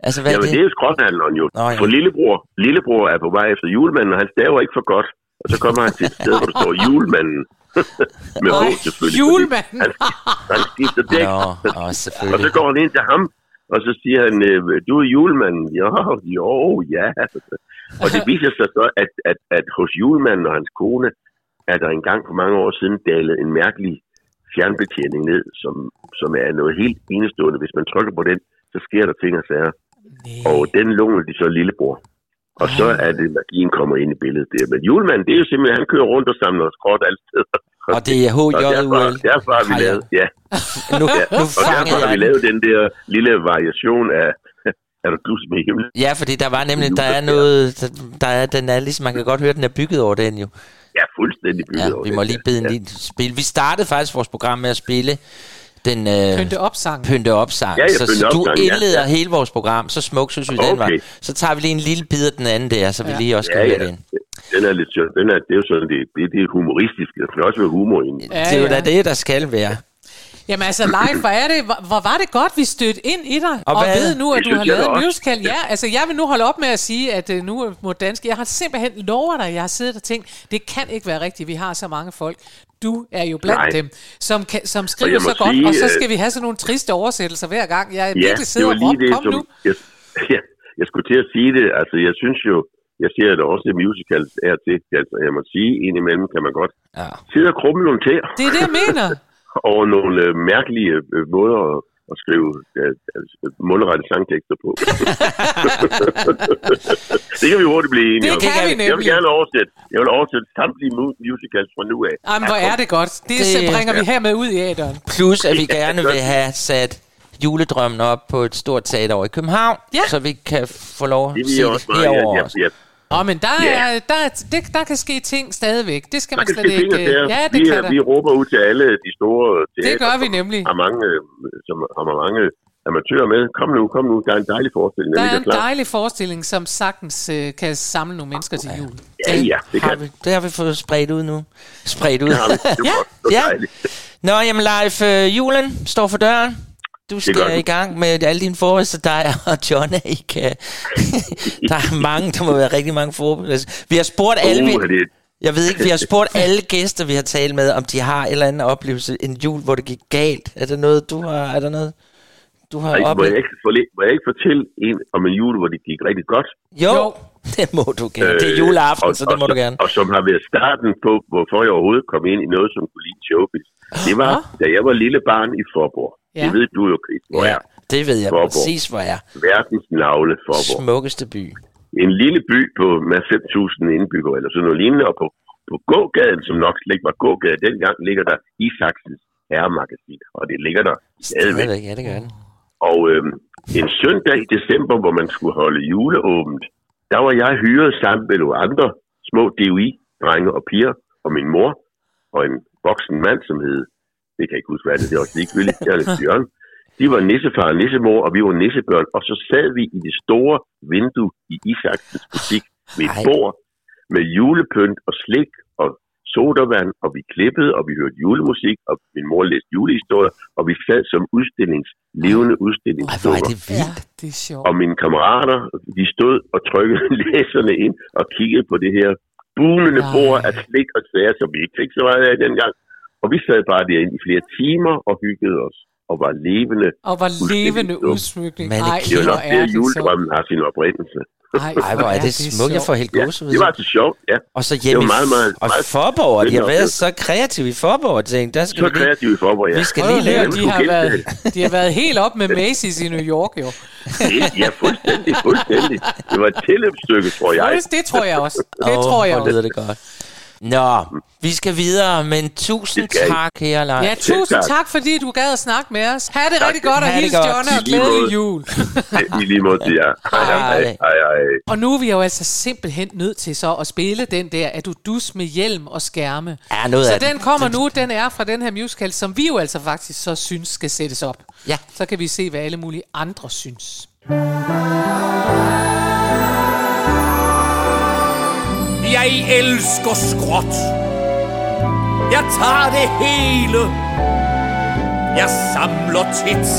Altså, hvad Jamen, er det det? er jo skråthandleren jo. Nå, ja. For lillebror, lillebror er på vej efter julemanden, og han staver ikke for godt. Og så kommer han til et sted, hvor der står julemanden. Med H selvfølgelig. julemanden. Han, han skifter dæk. Nå, åh, Og så går han ind til ham, og så siger han, øh, du er julemanden. Jo, jo, ja. Og det viser sig så, at, at, at hos julemanden og hans kone, er der engang for mange år siden dalet en mærkelig fjernbetjening ned, som, som er noget helt enestående. Hvis man trykker på den, så sker der ting og sager. Nej. Og den låner de så lillebror. Og så er det, magien kommer ind i billedet der. Men julemanden, det er jo simpelthen, han kører rundt og samler skråt alle steder. Og det er Og derfor, HJUL. derfor har vi lavet, ja, Nu, ja. nu og derfor har vi lavet den der lille variation af, er du plus med himlen? Ja, fordi der var nemlig, der er noget, der, er, den er ligesom, man kan godt høre, den er bygget over den jo. Ja, fuldstændig bygget Ja, over vi må lige bide en ja. lille spil. Vi startede faktisk vores program med at spille den øh, Pynte op sang. pynte op sang. Ja, ja, så, Pynte så op du ja, indleder ja. hele vores program, så smuk synes vi den var. Okay. Så tager vi lige en lille bid af den anden der, så vi Ja. lige også kan Ja, høre ja. den. Den er lidt sjov. Den er, det er jo sådan, det, det, det er humoristisk. Der skal også være humor i. Ja, Det er jo ja. da det, der skal være. Jamen altså, live, hvor, er det, hvor, var det godt, vi stødte ind i dig, og, Og ved nu, at du har lavet en musical. Ja, altså, jeg vil nu holde op med at sige, at uh, nu må dansk... Jeg har simpelthen lover dig, jeg har siddet og tænkt, det kan ikke være rigtigt, vi har så mange folk. Du er jo blandt Nej. dem, som, kan, som skriver jeg så godt, sige, og så øh, skal vi have sådan nogle triste oversættelser hver gang. Jeg Ja, virkelig det sidder og råber, det, kom som nu. jeg, ja, jeg skulle til at sige det. Altså, jeg synes jo, jeg ser det også i musicals er til. Altså, jeg må sige, indimellem kan man godt Ja. sidde og krumme nogle tæer Det er det, jeg mener. over nogle øh, mærkelige øh, måder at, at skrive øh, altså, mundrette sangtekster på. det kan vi hurtigt blive enige Det om. kan vi Jeg vil nemlig. gerne oversætte, jeg vil oversætte samtlige mu- musicals fra nu af. Jamen, hvor er det godt. Det, Det- bringer vi hermed ud i æderen. Plus, at vi Ja, gerne vil have sat juledrømmen op på et stort teater over i København, Ja. så vi kan få lov at se det også meget. Jeg, herovre jeg, også. jeg, Åh, men der, Ja. er, der, er, det, der kan ske ting stadigvæk. Det skal der man slet ske ikke... Ja, det vi, kan der. vi råber ud til alle de store teater, Det gør vi nemlig. har mange, som har mange amatører med. Kom nu, kom nu. Der er en dejlig forestilling. Der er en klar. dejlig forestilling, som sagtens øh, kan samle nogle mennesker til jul. Ja, ja, det Har kan vi, det har vi fået spredt ud nu. Spredt ud. det. har vi. Det Ja. godt. Det er Ja. dejligt. Nå, jamen Leif, øh, julen står for døren. Du skal i gang med alle dine forberedelser. Dig og John er ikke... øh, der er mange, der må være rigtig mange forberedelser. Vi har spurgt alle... Vi, jeg ved ikke, vi har spurgt alle gæster, vi har talt med, om de har en eller anden oplevelse, en jul, hvor det gik galt. Er der noget, du har... Er der noget, du har Ej, må, jeg oplevet. ikke, må jeg ikke fortælle en om en jul, hvor det gik rigtig godt? Jo, Jo. det må du gerne. Det er juleaften, så det må og, du gerne. Og som har været starten på, hvorfor jeg overhovedet kom ind i noget, som kunne lide showbiz. Det var, Nå. da jeg var lille barn i Forborg. Ja. Det ved du jo, Chris, hvor Ja, er det ved jeg Forborg. præcis, hvor jeg er. verdens navle Forborg. Smukkeste by. En lille by på med 5.000 indbyggere, eller sådan noget lignende, og på, på gågaden, som nok slet ikke var gågade dengang, ligger der Isaksens herremagasin, og det ligger der stadigvæk. Ja, det gør den. Og øhm, en søndag i december, hvor man skulle holde juleåbent, der var jeg hyret sammen med nogle andre små DUI-drenge og piger, og min mor, og en voksen mand, som hed, det kan jeg ikke huske, hvad det er, det er også ligegyldigt, er lidt Bjørn. De var nissefar og nissemor, og vi var nissebørn, og så sad vi i det store vindue i Isaksens butik ved et bord med julepynt og slik sodavand, og vi klippede, og vi hørte julemusik, og min mor læste julehistorier, og vi sad som udstillings, levende Ej, hvor er det vildt. det er sjovt. Og mine kammerater, de stod og trykkede læserne ind og kiggede på det her bunende bord af slik og sager, som vi ikke fik så meget af dengang. Og vi sad bare derinde i flere timer og hyggede os og var levende. Og var levende udsmykning. Men Ej, Det var nok er der, juledrømmen har sin oprindelse. Ej, Ej, hvor er det smukt. Jeg får helt Ja, gåsehud. det var altså sjovt, ja. Og så Det hjemme var meget, meget- og meget Forborg, de har været oplevelse. så kreative i Forborg, tænkte, der skal Så vi lige, kreativ i Forborg, ja. vi skal lige høre, lave de har, været, de har været helt op med Macy's i New York, jo. Ja, fuldstændig, fuldstændig. Det var et tilløbsstykke, tror jeg. Det tror jeg også. Det tror jeg også. det godt. Nå, vi skal videre, men tusind Det skal tak, kære Leif. Ja, tusind tak. tak, fordi du gad at snakke med os. Ha' det Tak. rigtig godt, og hils. Jonna, og glædelig jul. I lige måde til jer. Hej, hej, Hej. hej. Og nu er vi jo altså simpelthen nødt til så at spille den der, at du dus med hjelm og skærme. Ja, noget så af den den. kommer nu, den er fra den her musical, som vi jo altså faktisk så synes skal sættes op. Ja. Så kan vi se, hvad alle mulige andre synes. Jeg elsker skråt. Jeg tager det hele. Jeg samler tit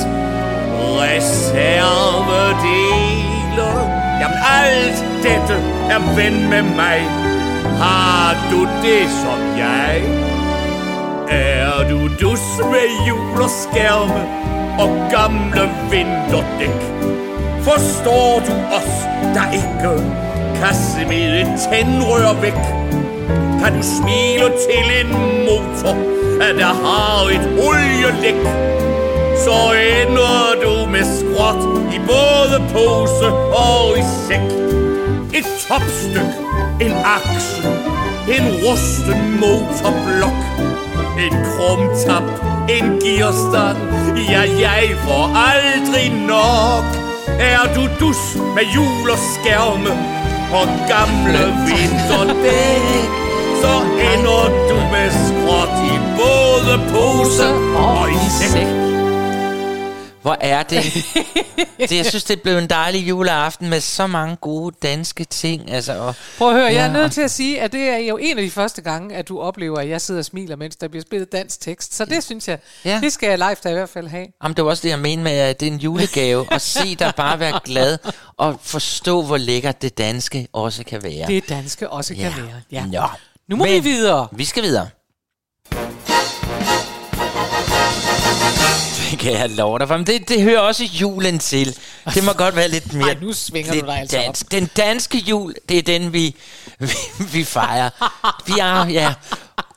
reservedele. Jamen alt dette er ven med mig. Har du det som jeg? Er du dus med jul og skærme og gamle vinterdæk? Forstår du os, der ikke kasse med et tændrør væk? Kan du smile til en motor, at der har et olielæk? Så ender du med skråt i både pose og i sæk. Et topstyk, en aksel, en rusten motorblok, en krumtap, en gearstang, ja, jeg får aldrig nok. Er du dus med jul og skærme og gamle vinterdæk, så ender du med skråt i både pose og i sæk. Hvor er det? det? Jeg synes, det blev en dejlig juleaften med så mange gode danske ting. Altså, og, Prøv at høre, jeg er Ja. nødt til at sige, at det er jo en af de første gange, at du oplever, at jeg sidder og smiler, mens der bliver spillet dansk tekst. Så det synes jeg, Ja. det skal jeg live da i hvert fald have. Jamen, det var også det, jeg mente med, at det er en julegave. at se dig bare være glad og forstå, hvor lækkert det danske også kan være. Det danske også kan være. Ja. Nå. Nu må Men vi videre. Vi skal videre. Det kan jeg love dig for. Men det, det hører også julen til. Det må godt være lidt mere... Ej, nu svinger du lidt dig altså op. dansk. Den danske jul, det er den, vi, vi, vi fejrer. Vi er, ja.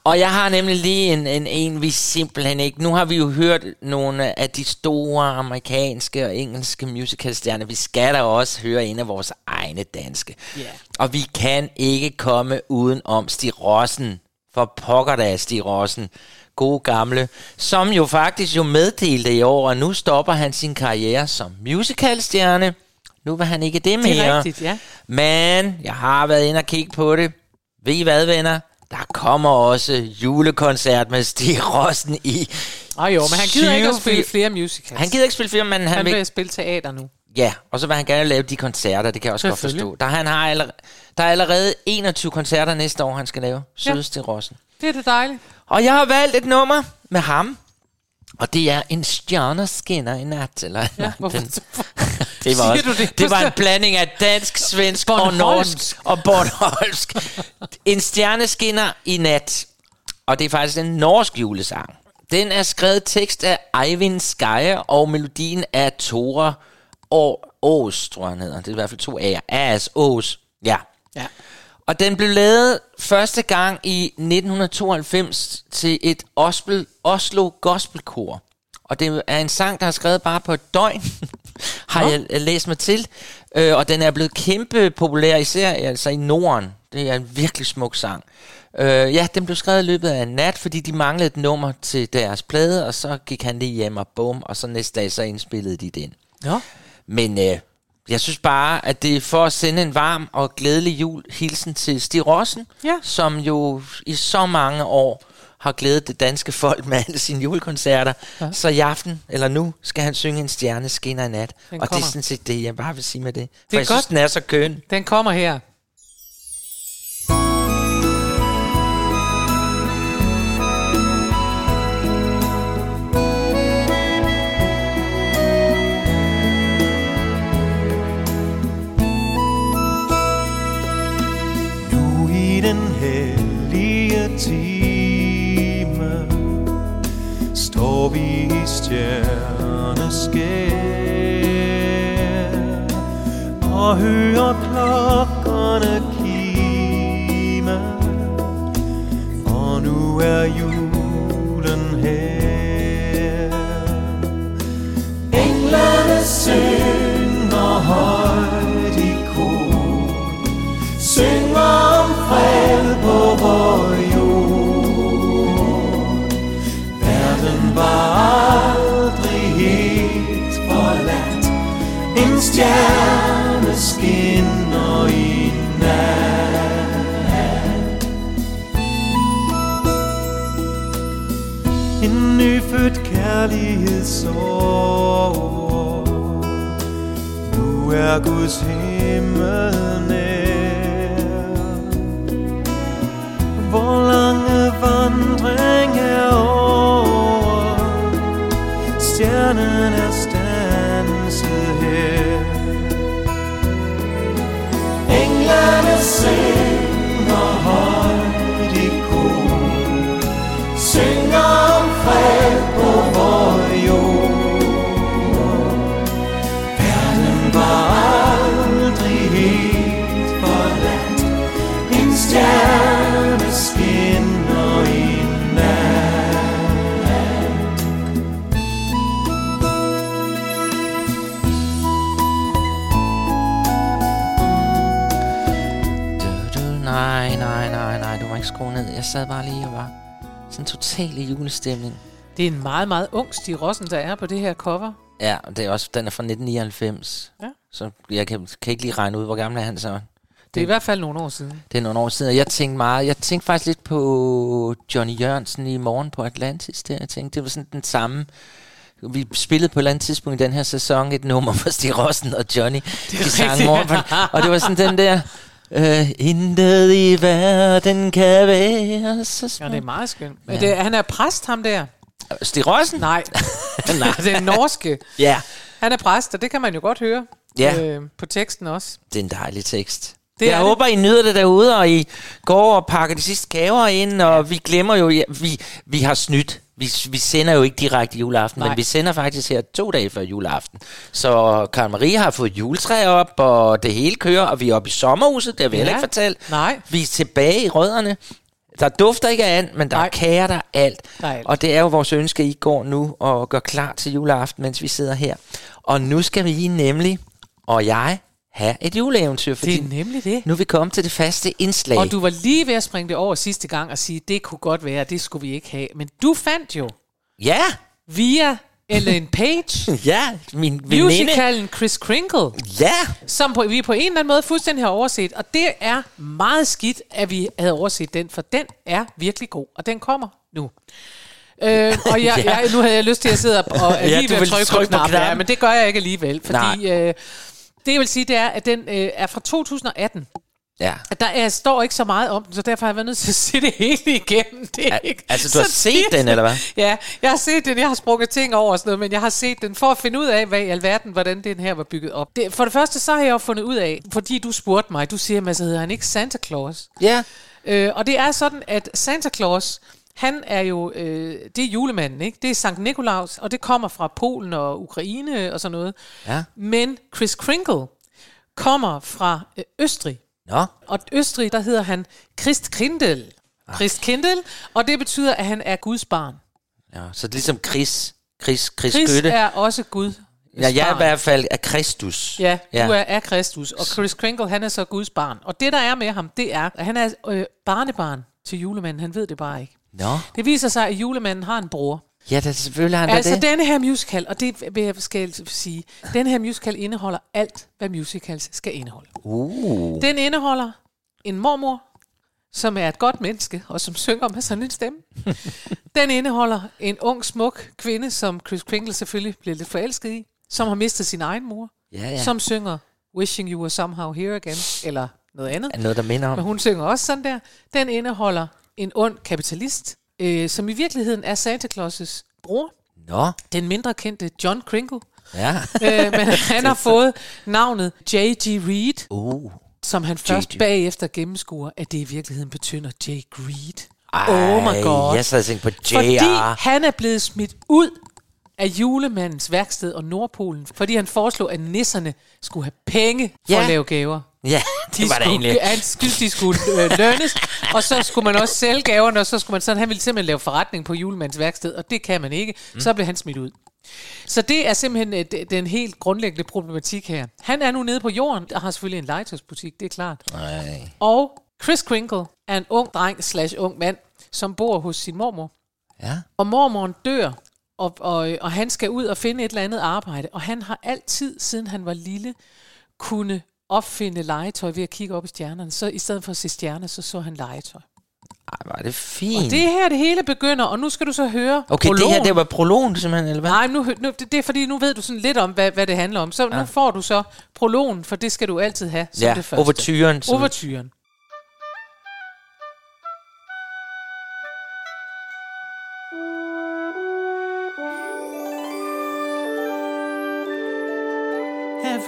Og jeg har nemlig lige en, en, en, vi simpelthen ikke... Nu har vi jo hørt nogle af de store amerikanske og engelske musicalstjerner. Vi skal da også høre en af vores egne danske. Ja. Og vi kan ikke komme uden om Stig Rossen. For pokker da, Stig Rossen. Gode gamle. Som jo faktisk jo meddelte i år, og nu stopper han sin karriere som musicalstjerne. Nu vil han ikke det mere. Det er rigtigt, ja. Men jeg har været inde og kigge på det. Ved I hvad, venner? Der kommer også julekoncert med Stig Rossen i. Ej jo, men han gider ikke at 20 spille flere musicals. Han gider ikke spille film, men han, han vil... vil spille teater nu. Ja, og så vil han gerne lave de koncerter, det kan jeg også godt forstå. Der, han har allerede, der er allerede 21 koncerter næste år, han skal lave. Ja. Søde Stig Rossen. Det er det dejligt. Og jeg har valgt et nummer med ham. Og det er en stjerne skinner i nat. Eller, Ja, den, det, var også, det? det var en blanding af dansk, svensk og norsk og bornholmsk. en stjerne skinner i nat. Og det er faktisk en norsk julesang. Den er skrevet tekst af Eivind Skyer, og melodien af Tora Å- Ås, tror jeg han hedder. Det er i hvert fald to A'er. As Ås. Ja. Ja. Og den blev lavet første gang i 1992 til et Oslo, Oslo Gospelkor. Og det er en sang, der er skrevet bare på et døgn, har jeg læst mig til. Øh, og den er blevet kæmpe populær, især altså i Norden. Det er en virkelig smuk sang. Øh, ja, den blev skrevet i løbet af en nat, fordi de manglede et nummer til deres plade, og så gik han lige hjem og bum, og så næste dag så indspillede de den. Ja. Men øh, jeg synes bare, at det er for at sende en varm og glædelig jul hilsen til Stig Rossen, Ja. som jo i så mange år har glædet det danske folk med alle sine julekoncerter. Ja. Så i aften, eller nu, skal han synge en stjerne skinner i nat. Den og det kommer. er sådan set det, jeg bare vil sige med det. For er jeg synes, godt. den er så køn. Den kommer her. Stjerner skær Og hører klokkerne kime. Og nu er julen her. Englene synger højt stjerne skinner i nat. En nyfødt kærlighedsår. Nu er Guds himmel nær Jeg sad bare lige og var sådan total i julestemning. Det er en meget, meget ung Stig Rossen, der er på det her cover. Ja, og det er også, den er fra 1999. Ja. Så jeg kan, kan ikke lige regne ud, hvor gammel er han så. Det er i hvert fald nogle år siden. Det er nogle år siden, og jeg tænkte meget, jeg tænkte faktisk lidt på Johnny Jørgensen i morgen på Atlantis, der. Jeg tænkte, det var sådan den samme, vi spillede på et eller andet tidspunkt i den her sæson et nummer for Stig Rossen og Johnny. De sang morgen, og det var sådan den der, øh, intet i verden kan være så Ja, smukt. det er meget skønt. Men Ja. det, han er præst, ham der. Stig Rossen? Nej, Nej. det er norske. Ja, Han er præst, og det kan man jo godt høre Ja. øh, på teksten også. det er en dejlig tekst. Det jeg er det. håber, I nyder det derude, og I går og pakker de sidste gaver ind, og vi glemmer jo, ja, vi, vi har snydt. Vi, vi sender jo ikke direkte juleaften, Nej. men vi sender faktisk her to dage før juleaften. Så Karen Marie har fået juletræ op, og det hele kører, og vi er oppe i sommerhuset, det har vi Ja. heller ikke fortalt. Nej. Vi er tilbage i rødderne. Der dufter ikke af and, men der Nej. er kager, der er alt. Alt. Og det er jo vores ønske, at I går nu og gør klar til juleaften, mens vi sidder her. Og nu skal vi nemlig, og jeg, have et juleeventyr, fordi Det er nemlig det. nu er vi kommet til det faste indslag. Og du var lige ved at springe det over sidste gang og sige, det kunne godt være, det skulle vi ikke have. Men du fandt jo Ja, via Ellen Page ja, min veninde. musicalen Chris Kringle, Ja, som på, vi på en eller anden måde fuldstændig har overset. Og det er meget skidt, at vi havde overset den, for den er virkelig god, og den kommer nu. Øh, og jeg, Ja. jeg, nu havde jeg lyst til at sidde og, og Ja, lige du ved at trykke, trykke på knappen, ja, men det gør jeg ikke alligevel, fordi Nej. øh, det jeg vil sige, det er, at den øh, er fra 2018. ja. At Der er, står ikke så meget om den, så derfor har jeg været nødt til at se det hele igennem. Det er Al- ikke altså, du har så set tit. den, eller hvad? Ja, jeg har set den. Jeg har sprunget ting over og sådan noget, men jeg har set den for at finde ud af, hvad i alverden, hvordan den her var bygget op. Det, for det første, så har jeg jo fundet ud af, fordi du spurgte mig, du siger, at hedder han ikke Santa Claus? Ja, Øh, og det er sådan, at Santa Claus, han er jo, øh, det er julemanden, ikke? Det er Sankt Nikolaus, og det kommer fra Polen og Ukraine og sådan noget. Ja. Men Chris Kringle kommer fra øh, Østrig. Nå, Og Østrig, der hedder han Christ Kindel. Christ Kindel, og det betyder, at han er Guds barn. ja, så det er ligesom Chris, Chris, Chris, Chris Skytte. er også Gud. Ja, jeg er i hvert fald af Kristus. Ja, du er af Kristus, og Chris Kringle, han er så Guds barn. Og det, der er med ham, det er, at han er øh, barnebarn til julemanden. Han ved det bare ikke. Nå, Det viser sig, at julemanden har en bror. ja, det, selvfølgelig har han Altså, det. denne her musical, og det vil jeg skal sige, den her musical indeholder alt, hvad musicals skal indeholde. Uh, Den indeholder en mormor, som er et godt menneske, og som synger med sådan en stemme. Den indeholder en ung, smuk kvinde, som Chris Kringle selvfølgelig blev lidt forelsket i, som har mistet sin egen mor, ja, ja. som synger Wishing You Were Somehow Here Again, eller noget andet. er noget, der minder om. Men hun synger også sådan der. Den indeholder en ond kapitalist, øh, som i virkeligheden er Santa Claus' bror, Nå, den mindre kendte John Kringle. ja. øh, men han har fået navnet J.G. Reed, Uh, som han først J.G.. bagefter gennemskuer, at det i virkeligheden betyder J. Reed. ej, oh my god. Jeg sad og på Fordi JR. han er blevet smidt ud af julemandens værksted og Nordpolen, fordi han foreslog, at nisserne skulle have penge for Ja. at lave gaver. Ja, det var det skulle, egentlig. Han synes, de skulle øh, lønnes, og så skulle man også sælge gaverne, og så skulle man sådan, han ville simpelthen lave forretning på julemandens værksted, og det kan man ikke. Mm. Så blev han smidt ud. Så det er simpelthen øh, den helt grundlæggende problematik her. Han er nu nede på jorden, og har selvfølgelig en legetøjsbutik, det er klart. Nej. Og Chris Kringle er en ung dreng slash ung mand, som bor hos sin mormor. Ja. Og mormoren dør, og, og, og han skal ud og finde et eller andet arbejde. Og han har altid, siden han var lille, kunne opfinde legetøj ved at kigge op i stjernerne. Så i stedet for at se stjerner, så så han legetøj. Ej, var det fint. Og det er her, det hele begynder, og nu skal du så høre okay, det her, prologen. det var prologen simpelthen, eller hvad? Nej, nu, nu, det, det er fordi, nu ved du sådan lidt om, hvad, hvad det handler om. Så ja. nu får du så prologen, for det skal du altid have som ja, det første. overturen. som- Overturen.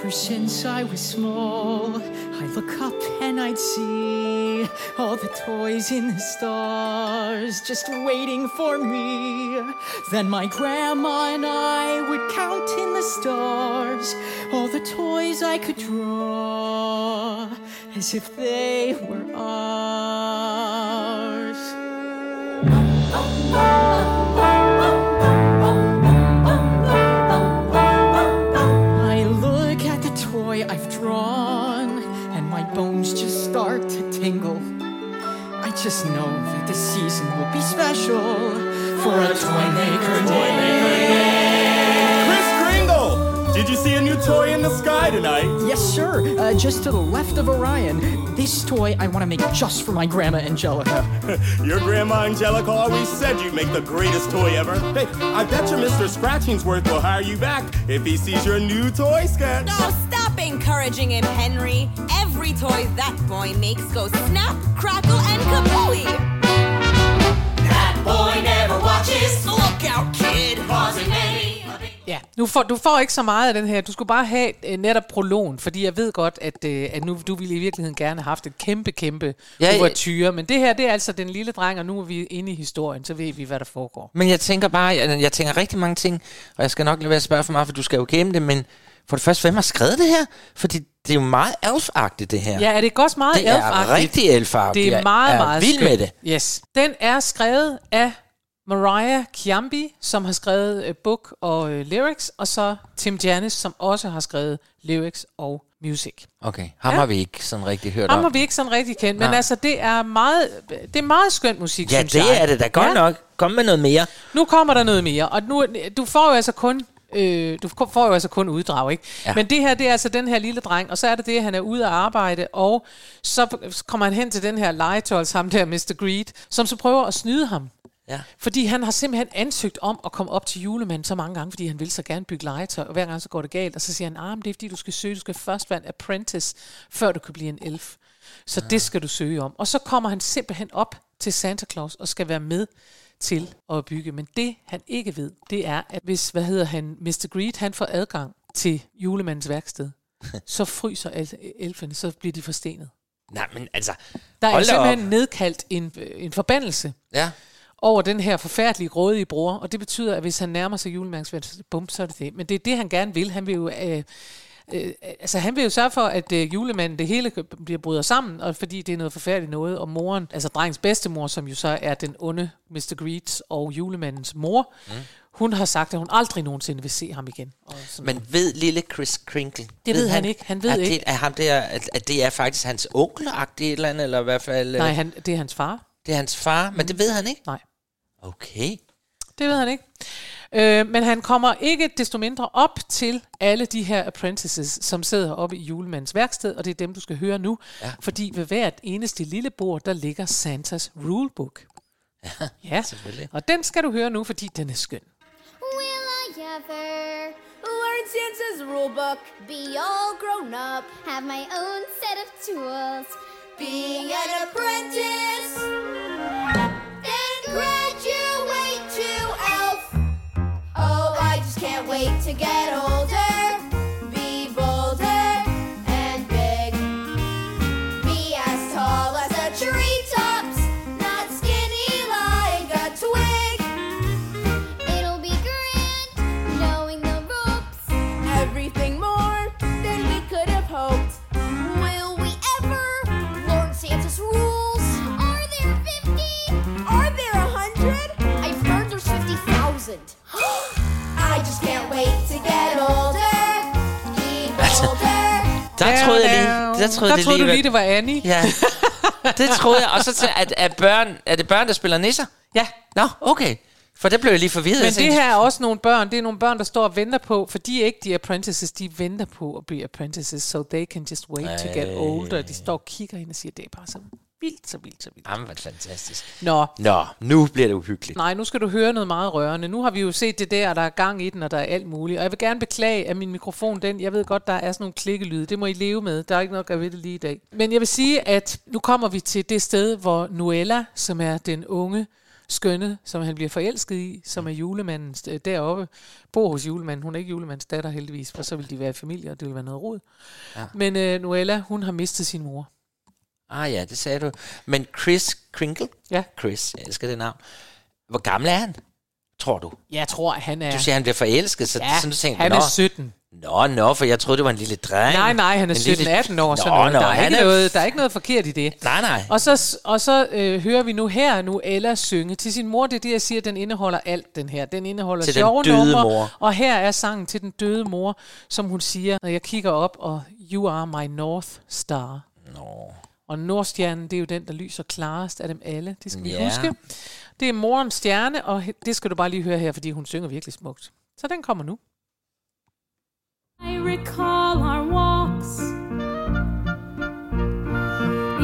Ever since I was small, I'd look up and I'd see all the toys in the stars just waiting for me. Then my grandma and I would count in the stars all the toys I could draw as if they were ours. Oh, oh, oh, tingle. I just know that this season will be special for a toy maker day. Chris Kringle! Did you see a new toy in the sky tonight? Yes, sir. Uh, just to the left of Orion. This toy I want to make just for my grandma Angelica. Your grandma Angelica always said you'd make the greatest toy ever. Hey, I bet you Mr. Scratchingsworth will hire you back if he sees your new toy sketch. Oh, stop encouraging him, Henry. Every toy that boy makes goes snap, crackle, and kabooey. That boy never watches. Look out, kid. Causing many. Ja, nu får, du får ikke så meget af den her. Du skulle bare have øh, netop prologen, fordi jeg ved godt, at, øh, at nu du ville i virkeligheden gerne have haft et kæmpe, kæmpe ja. overtyre. Men det her, det er altså den lille dreng, og nu er vi inde i historien, så ved vi, hvad der foregår. Men jeg tænker bare, jeg, jeg tænker rigtig mange ting, og jeg skal nok lade være at spørge for meget, for du skal jo gemme det, men for det første, hvem har skrevet det her? Fordi det er jo meget elfagtigt, det her. Ja, er det ikke også meget det er elfagtigt? rigtig elfagtigt. Det er Jeg meget, er meget vild med skønt. det. Yes. Den er skrevet af Mariah Kiambi, som har skrevet øh, book og øh, lyrics, og så Tim Janis, som også har skrevet lyrics og music. Okay, ham Ja. har vi ikke sådan rigtig hørt Ham om. har vi ikke sådan rigtig kendt, men Nej. altså, det er meget, det er meget skønt musik, Ja, synes det jeg. er det da godt Ja. nok. Kom med noget mere. Nu kommer der noget mere, og nu, du får jo altså kun øh, du får jo altså kun uddrag, ikke? Ja. Men det her, det er altså den her lille dreng, og så er det det, at han er ude at arbejde, og så kommer han hen til den her legetøjs, ham der Mr. Greed, som så prøver at snyde ham. Ja. Fordi han har simpelthen ansøgt om at komme op til julemanden så mange gange, fordi han vil så gerne bygge legetøj, og hver gang så går det galt, og så siger han, ah, men det er fordi, du skal søge, du skal først være en apprentice, før du kan blive en elf. Så ja. det skal du søge om. Og så kommer han simpelthen op til Santa Claus og skal være med til at bygge. Men det, han ikke ved, det er, at hvis, hvad hedder han, Mr. Greed, han får adgang til julemandens værksted, så fryser el- elfene, så bliver de forstenet. Nej, men altså... Der er simpelthen op. nedkaldt en, en forbandelse. Ja. over den her forfærdelige, grådige bror, og det betyder, at hvis han nærmer sig julemærksvendt, bum, så er det det. Men det er det, han gerne vil. Han vil jo... Øh, øh, altså han vil jo sørge for, at øh, julemanden, det hele bliver bryder sammen, og fordi det er noget forfærdeligt noget, og moren, altså drengens bedstemor, som jo så er den onde Mr. Greets og julemandens mor, mm. hun har sagt, at hun aldrig nogensinde vil se ham igen. Og sådan Men ved lille Chris Kringle? Det ved han ikke. Han ved at ikke. Det, er ham der, at, at det er faktisk hans onkel eller andet, eller i hvert fald... Nej, øh, han, det er hans far. Det er hans far, men det ved han ikke? Nej. Okay. Det ved han ikke. Øh, men han kommer ikke desto mindre op til alle de her apprentices, som sidder oppe i julemandens værksted, og det er dem, du skal høre nu. Ja. Fordi ved hvert eneste lille bord, der ligger Santas rulebook. Ja, Ja, selvfølgelig. og den skal du høre nu, fordi den er skøn. Will I ever Learn Santa's rulebook. be all grown up, have my own set of tools, Being an apprentice. then graduate just can't wait to get older, Be bolder. and big, be as tall as the treetops, not skinny like a twig. It'll be grand knowing the ropes. Everything more than we could have hoped. Will we ever learn Santa's rules? Are there 50? Are there a hundred? I've heard there's 50,000. I just can't wait to get older. Bolder. Der troede jeg lige... Der troede, der det troede lige, du lige, det var Annie. Ja. Det troede jeg. Og så til, at, at børn, er det børn, der spiller nisser? Ja. Nå, okay. For det blev jeg lige forvirret. Men det her er også nogle børn, det er nogle børn, der står og venter på, for de er ikke de apprentices, de venter på at blive apprentices, so they can just wait to get older. De står og kigger ind og siger, det er bare så vildt, så vildt, så vildt. Jamen, hvor fantastisk. Nå, Nå, nu bliver det uhyggeligt. nej, nu skal du høre noget meget rørende. Nu har vi jo set det der, der er gang i den, og der er alt muligt. Og jeg vil gerne beklage, at min mikrofon, den, jeg ved godt, der er sådan nogle klikkelyde. Det må I leve med. Der er ikke noget at ved det lige i dag. Men jeg vil sige, at nu kommer vi til det sted, hvor Noella, som er den unge, skønne, som han bliver forelsket i, som er julemanden øh, deroppe, bor hos julemanden. Hun er ikke julemandens datter heldigvis, for så vil de være i familie, og det vil være noget rod. Ja. Men øh, Noella, hun har mistet sin mor. Ah ja, det sagde du. Men Chris Kringle? Ja. Chris, jeg elsker det navn. Hvor gammel er han? Tror du? Jeg tror, han er... Du siger, han bliver forelsket, så ja, sådan du tænkte, han er 17. Nå, nå, for jeg troede, det var en lille dreng. Nej, nej, han er En lille- 17-18 år. Sådan Nå, noget. nå, der, er han ikke er- noget, der er ikke noget forkert i det. Nej, nej. Og så, og så øh, hører vi nu her, nu Ella synge til sin mor. Det er det, jeg siger, den indeholder alt, den her. Den indeholder Til den sjove døde numre, mor. Og her er sangen til den døde mor, som hun siger, når jeg kigger op, og You are my North Star. Nå. Og Nordstjernen, det er jo den, der lyser klarest af dem alle. Det skal vi Ja. huske. Det er morens stjerne, og he- det skal du bare lige høre her, fordi hun synger virkelig smukt. Så den kommer nu. I recall our walks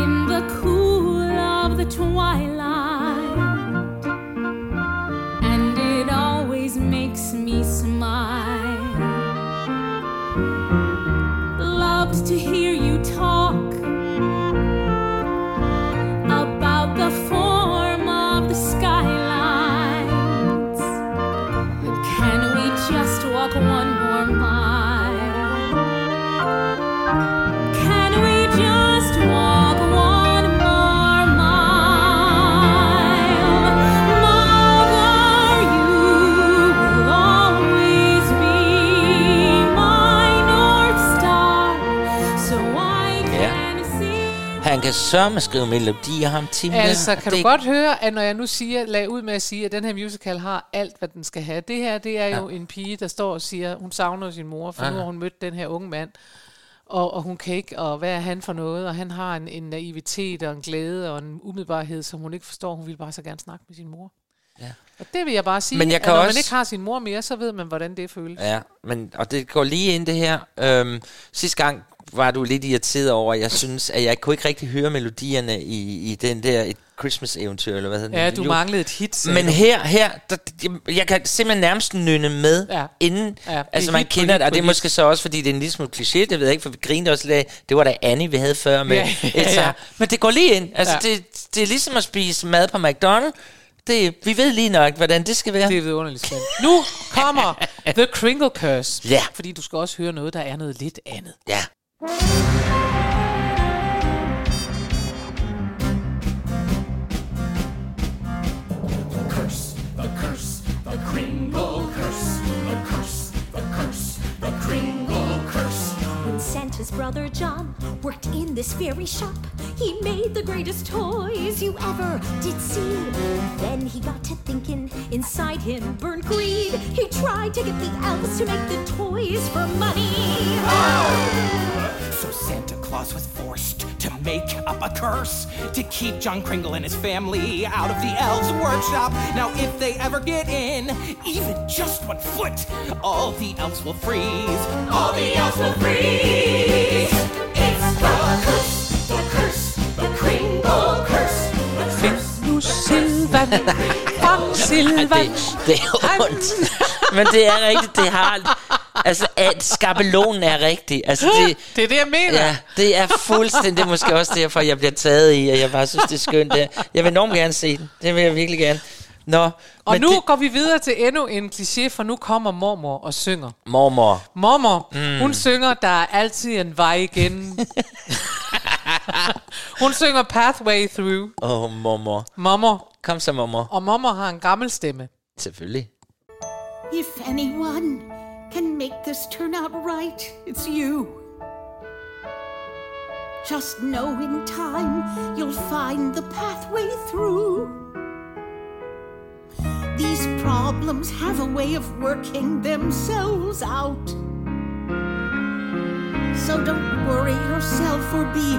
in the cool of the twilight, and it always makes me smile. Loved to hear you talk kan sørme skrive melodier, ham Tim. Altså, kan det, du godt høre, at når jeg nu siger, lag ud med at sige, at den her musical har alt, hvad den skal have. Det her, det er jo en pige, der står og siger, hun savner sin mor, for nu har hun mødt den her unge mand. Og, og hun kan ikke, og hvad er han for noget? Og han har en, en naivitet og en glæde og en umiddelbarhed, som hun ikke forstår. Hun vil bare så gerne snakke med sin mor. Ja. Og det vil jeg bare sige, Men jeg at kan når også- man ikke har sin mor mere, så ved man, hvordan det føles. Ja, men, og det går lige ind det her. Øhm, sidste gang var du lidt irriteret over, jeg synes, at jeg kunne ikke rigtig høre melodierne i, i den der et Christmas-eventyr, eller hvad hedder Ja, den? du Jo. manglede et hit. sagde Men du. her, her der, jeg kan simpelthen nærmest nynne med, Ja. ja. inden, Ja, det ja, er altså man hit på kender hit det, og på det er hit. måske så også, fordi det er en lille smule kliché, det ved jeg ikke, for vi grinede også lidt af, det var da Annie, vi havde før med Ja, ja, ja. Men det går lige ind, altså Ja. ja. det, det er ligesom at spise mad på McDonald's, det, vi ved lige nok, hvordan det skal være. Det er vidunderligt spændende. Nu kommer The Kringle Curse. Ja. Fordi du skal også høre noget, der er noget lidt andet. Ja. The Curse, the curse, the Kringle. Santa's brother John worked in this fairy shop, he made the greatest toys you ever did see. Then he got to thinking, inside him burned greed. He tried to get the elves to make the toys for money. So Santa Claus was forced to make up a curse to keep John Kringle and his family out of the elves' workshop. Now, if they ever get in, even just one foot, all the elves will freeze. All the elves will freeze. It's the curse, the curse, the Kringle curse, the curse. Nu Fra Silvan. det, det er ondt. Men det er rigtigt, det har... Altså, at skabelonen er rigtig. Altså, det, Det er det, jeg mener. Ja, det er fuldstændig. Det er måske også derfor, jeg bliver taget i, og jeg bare synes, det er skønt. Det. Jeg vil enormt gerne se den. Det vil jeg virkelig gerne. Nå, Og nu det, går vi videre til endnu en kliché, for nu kommer mormor og synger. mormor. Mormor, mm. hun synger, der er altid en vej igen. hun synger Pathway Through. Åh, oh, mormor. Mormor. Kom så, mormor. Og mormor har en gammel stemme. Selvfølgelig. If anyone can make this turn out right, it's you. Just know in time you'll find the pathway through. These problems have a way of working themselves out. So don't worry yourself or be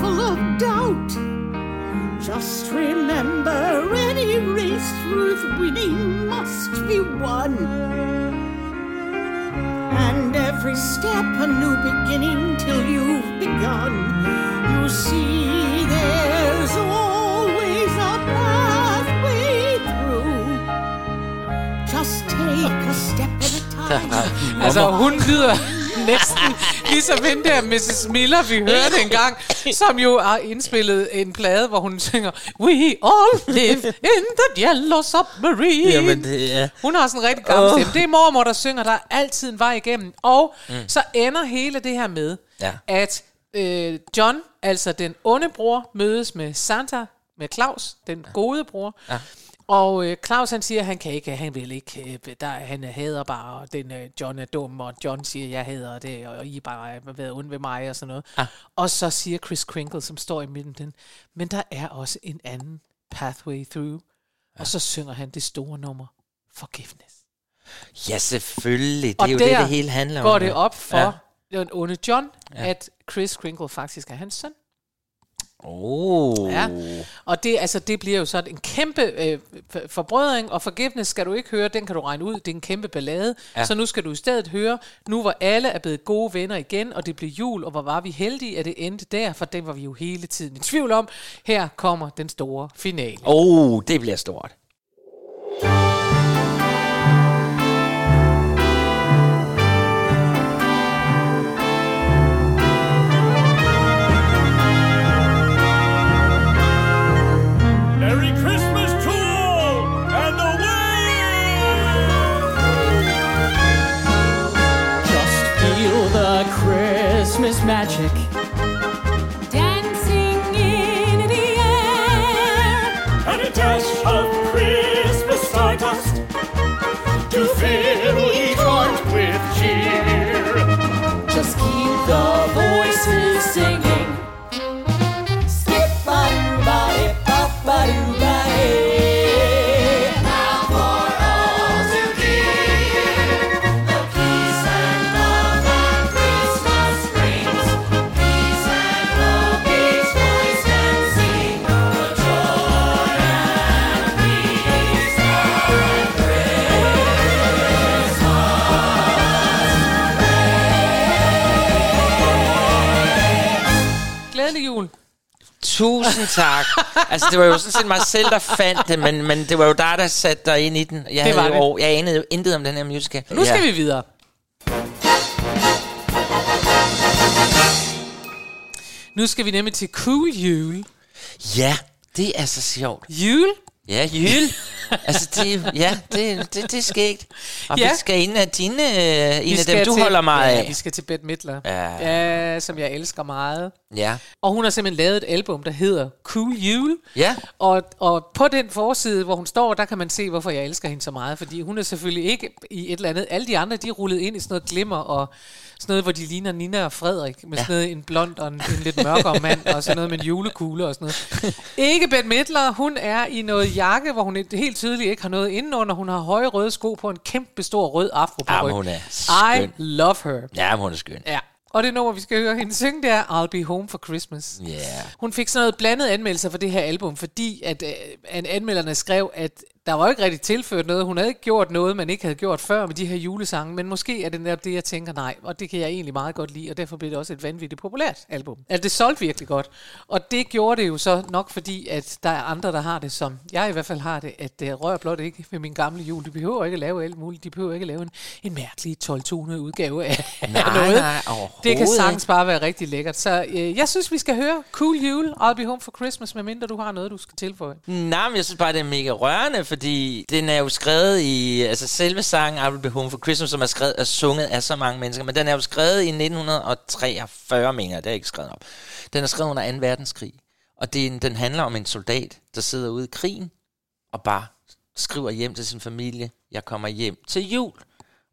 full of doubt. Just remember any race worth winning must be won. And every step a new beginning till you've begun. You see, there's always a pathway through. Just take a step at a time. Altså, hun lyder næsten ligesom hende der Mrs. Miller, vi hørte engang, som jo har indspillet en plade, hvor hun synger We all live in the yellow submarine. Jamen, det er... Hun har sådan en rigtig gammel stemme. Det er mormor, der synger, der er altid en vej igennem. Og Mm. mm. så ender hele det her med, Ja. at øh, John, altså den onde bror, mødes med Santa, med Claus, den gode bror. Ja. Og øh, Claus han siger, at han kan ikke, han vil ikke, øh, der, han hader bare, og den øh, John er dum, og John siger, jeg hader det, og I er bare har været onde ved mig, og sådan noget. Ja. Og så siger Chris Kringle, som står i midten, den, men der er også en anden pathway through. Og så synger han det store nummer, Forgiveness. Ja, selvfølgelig. Det Og er jo det, det hele handler om. går det op for Ja. den onde John, ja. at Chris Kringle faktisk er hans søn. Oh. Ja. Og det, altså, det bliver jo sådan en kæmpe øh, for- forbrødring, og forgiveness skal du ikke høre, den kan du regne ud, det er en kæmpe ballade. Ja. Ja. Så nu skal du i stedet høre, nu hvor alle er blevet gode venner igen, og det blev jul, og hvor var vi heldige, at det endte der, for den var vi jo hele tiden i tvivl om. Her kommer den store finale. Oh, det bliver stort. Tusind tak. altså, det var jo sådan set mig selv, der fandt det, men, men det var jo dig, der satte dig ind i den. Jeg, Det var havde det. jo, jeg anede jo intet om den her musical. Nu skal vi videre. Nu skal vi nemlig til Cool Jul. Ja, det er så sjovt. Jul? Ja, jul. altså, det, ja, det, det, det er skægt. Og Ja. vi skal en af dine, øh, en af dem, du til- holder meget ja, af. vi skal til Bette Midler. Ja. ja. som jeg elsker meget. Ja. Og hun har simpelthen lavet et album, der hedder Cool Jule. Ja. Og, og på den forside, hvor hun står, der kan man se, hvorfor jeg elsker hende så meget. Fordi hun er selvfølgelig ikke i et eller andet... Alle de andre, de er rullet ind i sådan noget glimmer og sådan noget, hvor de ligner Nina og Frederik. Med Ja. sådan noget, en blond og en, en lidt mørkere mand, og sådan noget med en julekugle og sådan noget. Ikke Bette Midler, hun er i noget jakke, hvor hun helt tydeligt ikke har noget indenunder. Hun har høje røde sko på en kæmpe stor rød afro på ryggen. hun er I skøn. love her. Ja, hun er skøn. Ja. Og det nummer, vi skal høre hende synge, det er I'll Be Home for Christmas. Ja. Hun fik sådan noget blandet anmeldelser for det her album, fordi at, øh, at anmelderne skrev, at der var jo ikke rigtig tilført noget. Hun havde ikke gjort noget, man ikke havde gjort før med de her julesange, men måske er det netop det, jeg tænker, nej, og det kan jeg egentlig meget godt lide, og derfor blev det også et vanvittigt populært album. Altså, det solgte virkelig godt. Og det gjorde det jo så nok, fordi at der er andre, der har det, som jeg i hvert fald har det, at det rører blot ikke med min gamle jul. De behøver ikke at lave alt muligt. De behøver ikke at lave en, en mærkelig 12 udgave af, Nej, af noget. nej, det kan sagtens bare være rigtig lækkert. Så øh, jeg synes, vi skal høre Cool Jule, I'll Be Home for Christmas, medmindre du har noget, du skal tilføje. Nej, men jeg synes bare, det er mega rørende, fordi den er jo skrevet i... Altså selve sangen, I Will Be Home for Christmas, som er, skrevet, og sunget af så mange mennesker, men den er jo skrevet i 1943, mener jeg. Det er ikke skrevet op. Den er skrevet under 2. verdenskrig. Og det, en- den handler om en soldat, der sidder ude i krigen, og bare skriver hjem til sin familie, jeg kommer hjem til jul.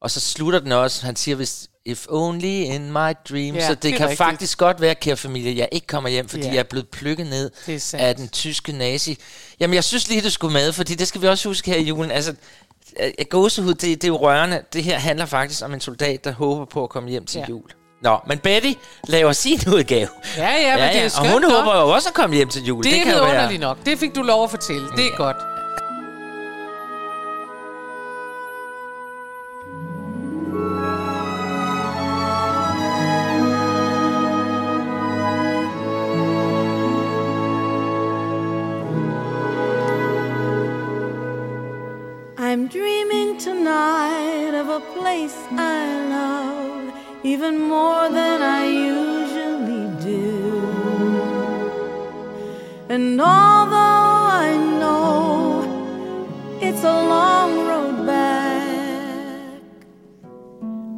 Og så slutter den også, han siger hvis if only in my dream. Ja, så det, det kan rigtigt. faktisk godt være, kære familie, jeg ikke kommer hjem, fordi Ja. jeg er blevet plukket ned af den tyske nazi. Jamen, jeg synes lige, du skulle med, fordi det skal vi også huske her i julen. Altså, øh, gåsehud, det, det er jo rørende. Det her handler faktisk om en soldat, der håber på at komme hjem til Ja. jul. Nå, men Betty laver sin udgave. Ja, ja, men det er Og skønt hun nok. håber jo også at komme hjem til jul. Det, det kan er jo være- underligt nok. Det fik du lov at fortælle. Det er godt. Of a place I love even more than I usually do. And although I know it's a long road back,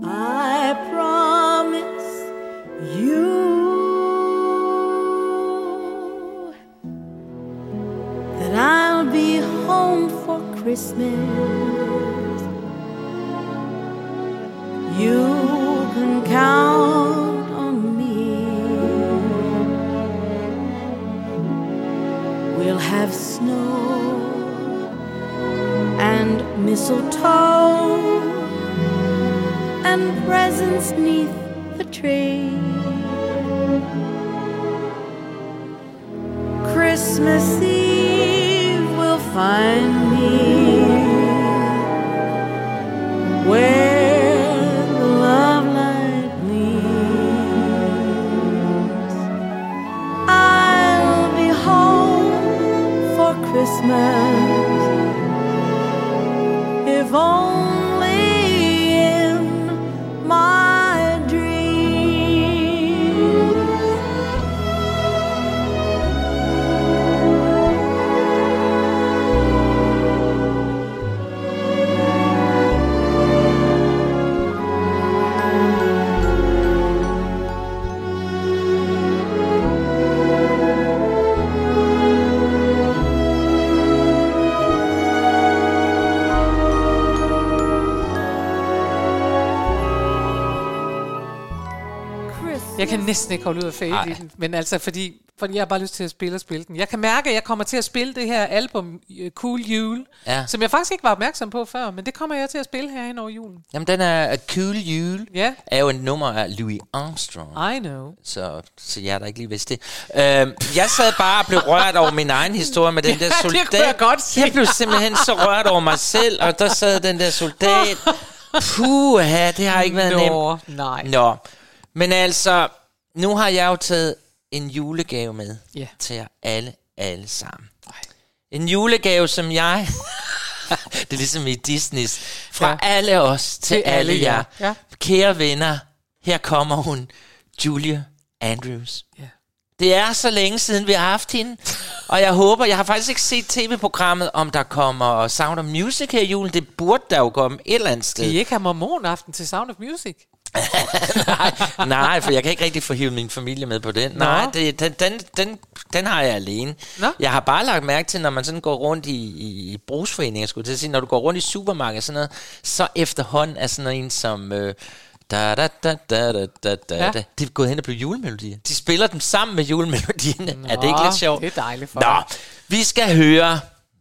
I promise you that I'll be home for Christmas. Christmas Eve will find me Christmas, if only Jeg kan næsten ikke holde ud af fade i den, men altså fordi, fordi jeg har bare lyst til at spille og spille den. Jeg kan mærke, at jeg kommer til at spille det her album øh, Cool Jule, Ja. som jeg faktisk ikke var opmærksom på før, men det kommer jeg til at spille her hen over julen. Jamen, den er Cool Jule. Ja. Er jo et nummer af Louis Armstrong. I know. Så, så jeg der ikke lige vidste det. Øhm, jeg sad bare og blev rørt over min egen historie med den der Ja, det soldat. kunne jeg godt se. Jeg blev simpelthen så rørt over mig selv, og der sad den der soldat. Puh, det har ikke været Nå, nemt. nej. Nå, men altså, nu har jeg jo taget en julegave med Ja. til jer alle, alle sammen. En julegave, som jeg... det er ligesom i Disneys. Fra Ja. alle os til, Til alle alle jer. jer. Ja. Kære venner, her kommer hun, Julia Andrews. Ja. Det er så længe siden, vi har haft hende. Og jeg håber, jeg har faktisk ikke set tv-programmet, om der kommer Sound of Music her i julen. Det burde der jo komme et eller andet sted. Skal I ikke have mormonaften til Sound of Music? Nej, for jeg kan ikke rigtig få hivet min familie med på den. Nå. Nej, det, den, den, den, den har jeg alene. Nå. Jeg har bare lagt mærke til, når man sådan går rundt i, i, i brugsforeninger, skulle til at sige, når du går rundt i supermarkedet, sådan noget, så efterhånden er sådan en som... Øh, da, da, da, da, da, da, da, Ja. Det er gået hen og blevet julemelodier. De spiller dem sammen med julemelodierne. er det ikke lidt sjovt? det er dejligt for Nå, dig. vi skal høre,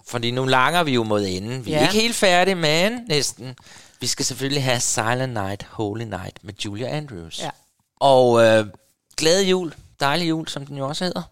fordi nu langer vi jo mod enden. Vi er Ja. ikke helt færdige, men næsten. Vi skal selvfølgelig have Silent Night, Holy Night med Julia Andrews. Ja. Og øh, Glade Jul, Dejlig Jul, som den jo også hedder,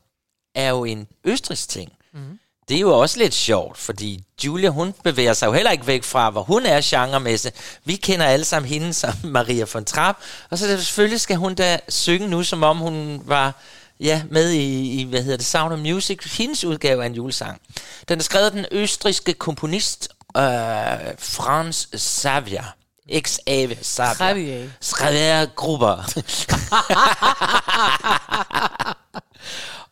er jo en østrisk ting. Mhm. Det er jo også lidt sjovt, fordi Julia, hun bevæger sig jo heller ikke væk fra, hvor hun er genremæssigt. Vi kender alle sammen hende som Maria von Trapp, og så selvfølgelig skal hun da synge nu, som om hun var ja, med i, i, hvad hedder det, Sound of Music, hendes udgave af en julesang. Den er skrevet af den østrigske komponist øh, Franz Xavier. X-Ave Xavier. Xavier. Gruber.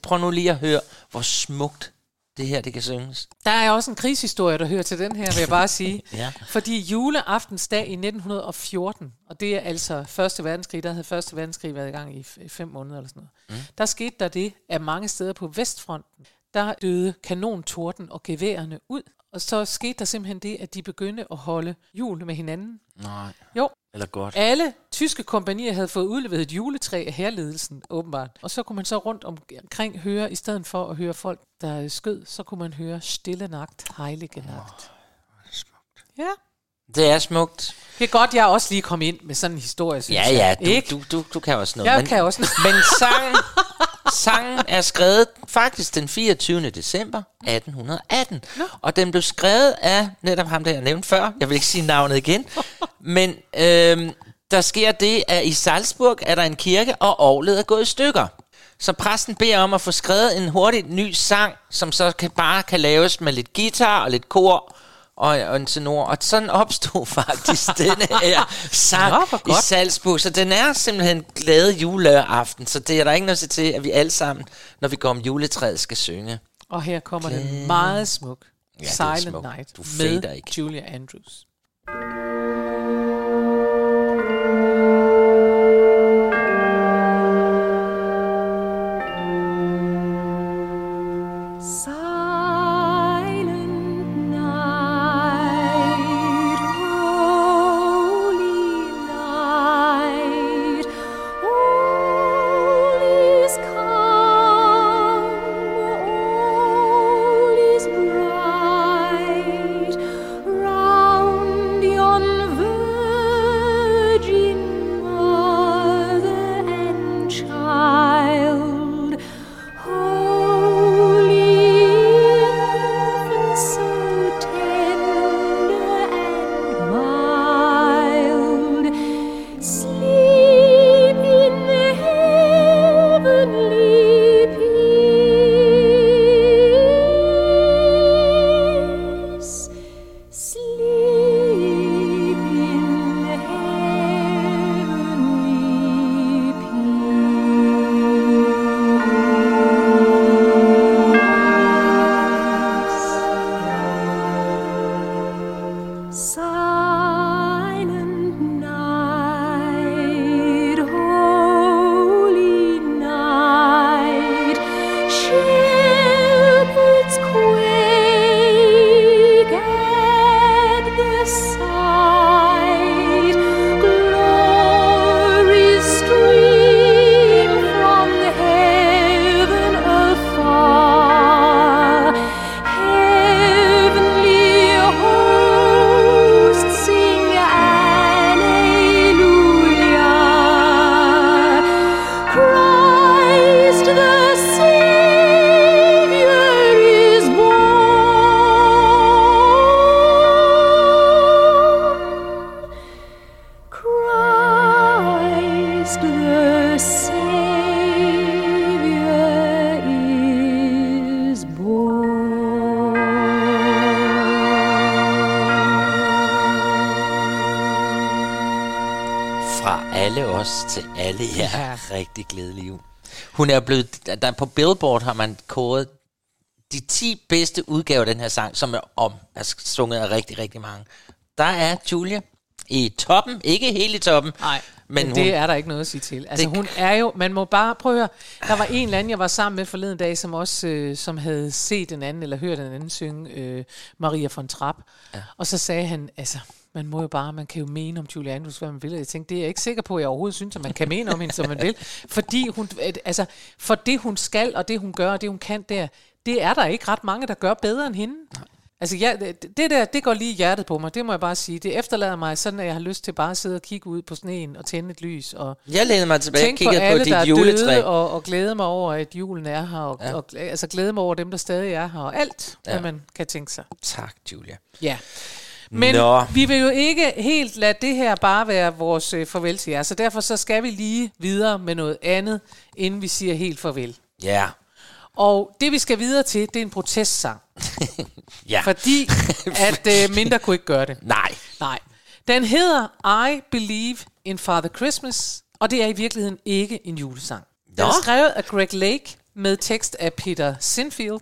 Prøv nu lige at høre, hvor smukt det her, det kan synges. Der er også en krigshistorie, der hører til den her, vil jeg bare sige. Ja. Fordi juleaftensdag i 1914, og det er altså Første Verdenskrig, der havde Første Verdenskrig været i gang i f- fem måneder eller sådan noget. Mm. Der skete der det, at mange steder på Vestfronten, der døde kanontorden og geværerne ud. Og så skete der simpelthen det, at de begyndte at holde jul med hinanden. Nej. Jo. Eller godt. Alle tyske kompanier havde fået udleveret et juletræ af herledelsen, åbenbart. Og så kunne man så rundt omkring høre, i stedet for at høre folk, der skød, så kunne man høre Stille Nagt, Heilige Nagt. Ja. Det er smukt. Det er godt, jeg også lige kom ind med sådan en historie, synes Ja, jeg. ja, du, Ikke? du, du, du kan også noget. Jeg men, kan også noget. Men sangen, sangen er skrevet faktisk den 24. december 1818. Nå. Og den blev skrevet af netop ham, der jeg nævnte før. Jeg vil ikke sige navnet igen. men øhm, der sker det, at i Salzburg er der en kirke, og orglet er gået i stykker. Så præsten beder om at få skrevet en hurtig ny sang, som så kan, bare kan laves med lidt guitar og lidt kor og, og en tenor. Og sådan opstod faktisk denne her sang Nå, i. Salzburg. Så den er simpelthen glade juleaften. Så det er der ikke noget til, at vi alle sammen, når vi går om juletræet, skal synge. Og her kommer den Glæde. meget smuk. Ja, Silent smukt. Night Du med ikke. Julia Andrews. Silent Fra alle os til alle jer. Ja. Rigtig glædelig jul. Hun er blevet, der på Billboard har man kåret de 10 bedste udgaver af den her sang, som er om, er sunget af rigtig, rigtig mange. Der er Julia i toppen, ikke helt i toppen, Nej, men, men hun, det er der ikke noget at sige til. Altså Det- hun er jo, man må bare prøve at høre, der var en eller anden, jeg var sammen med forleden dag, som også øh, som havde set en anden, eller hørt en anden synge, øh, Maria von Trapp. Ja. Og så sagde han, altså, man må jo bare, man kan jo mene om Julie Andrews, hvad man vil. Jeg tænkte, det er jeg ikke sikker på, at jeg overhovedet synes, at man kan mene om hende, som man vil. Fordi hun, altså, for det hun skal, og det hun gør, og det hun kan der, det er der ikke ret mange, der gør bedre end hende. Altså, ja, det, der, det går lige hjertet på mig, det må jeg bare sige. Det efterlader mig sådan, at jeg har lyst til bare at sidde og kigge ud på sneen og tænde et lys. Og Jeg lænede mig tilbage og kiggede på alle, dit der er juletræ. Døde, og, og glæde mig over, at julen er her. Og, ja. og, altså glæde mig over dem, der stadig er her. Og alt. Ja. hvad man kan tænke sig. Tak, Julia. Ja. Men Nå. vi vil jo ikke helt lade det her bare være vores øh, farvel til jer, så derfor så skal vi lige videre med noget andet, inden vi siger helt farvel. Ja. Og det vi skal videre til, det er en protestsang. Ja. Fordi at øh, mindre kunne ikke gøre det. Nej. Nej. Den hedder I Believe in Father Christmas, og det er i virkeligheden ikke en julesang. Den er Nå. skrevet af Greg Lake med tekst af Peter Sinfield,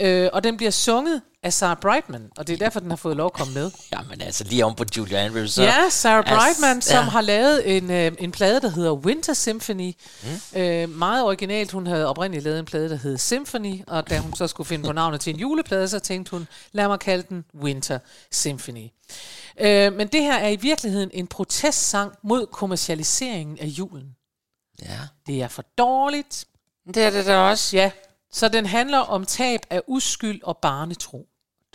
øh, og den bliver sunget af Sarah Brightman, og det er derfor, den har fået lov at komme med. Jamen altså, lige om på Julia Andrews. Så, Ja, Sarah Altså, Brightman, som ja. har lavet en, øh, en plade, der hedder Winter Symphony. Mm. Øh, meget originalt. Hun havde oprindeligt lavet en plade, der hed Symphony, og da hun så skulle finde på navnet til en juleplade, så tænkte hun, lad mig kalde den Winter Symphony. Øh, men det her er i virkeligheden en protestsang mod kommercialiseringen af julen. Ja. Det er for dårligt. Det er det da også. Ja, så den handler om tab af uskyld og barnetro.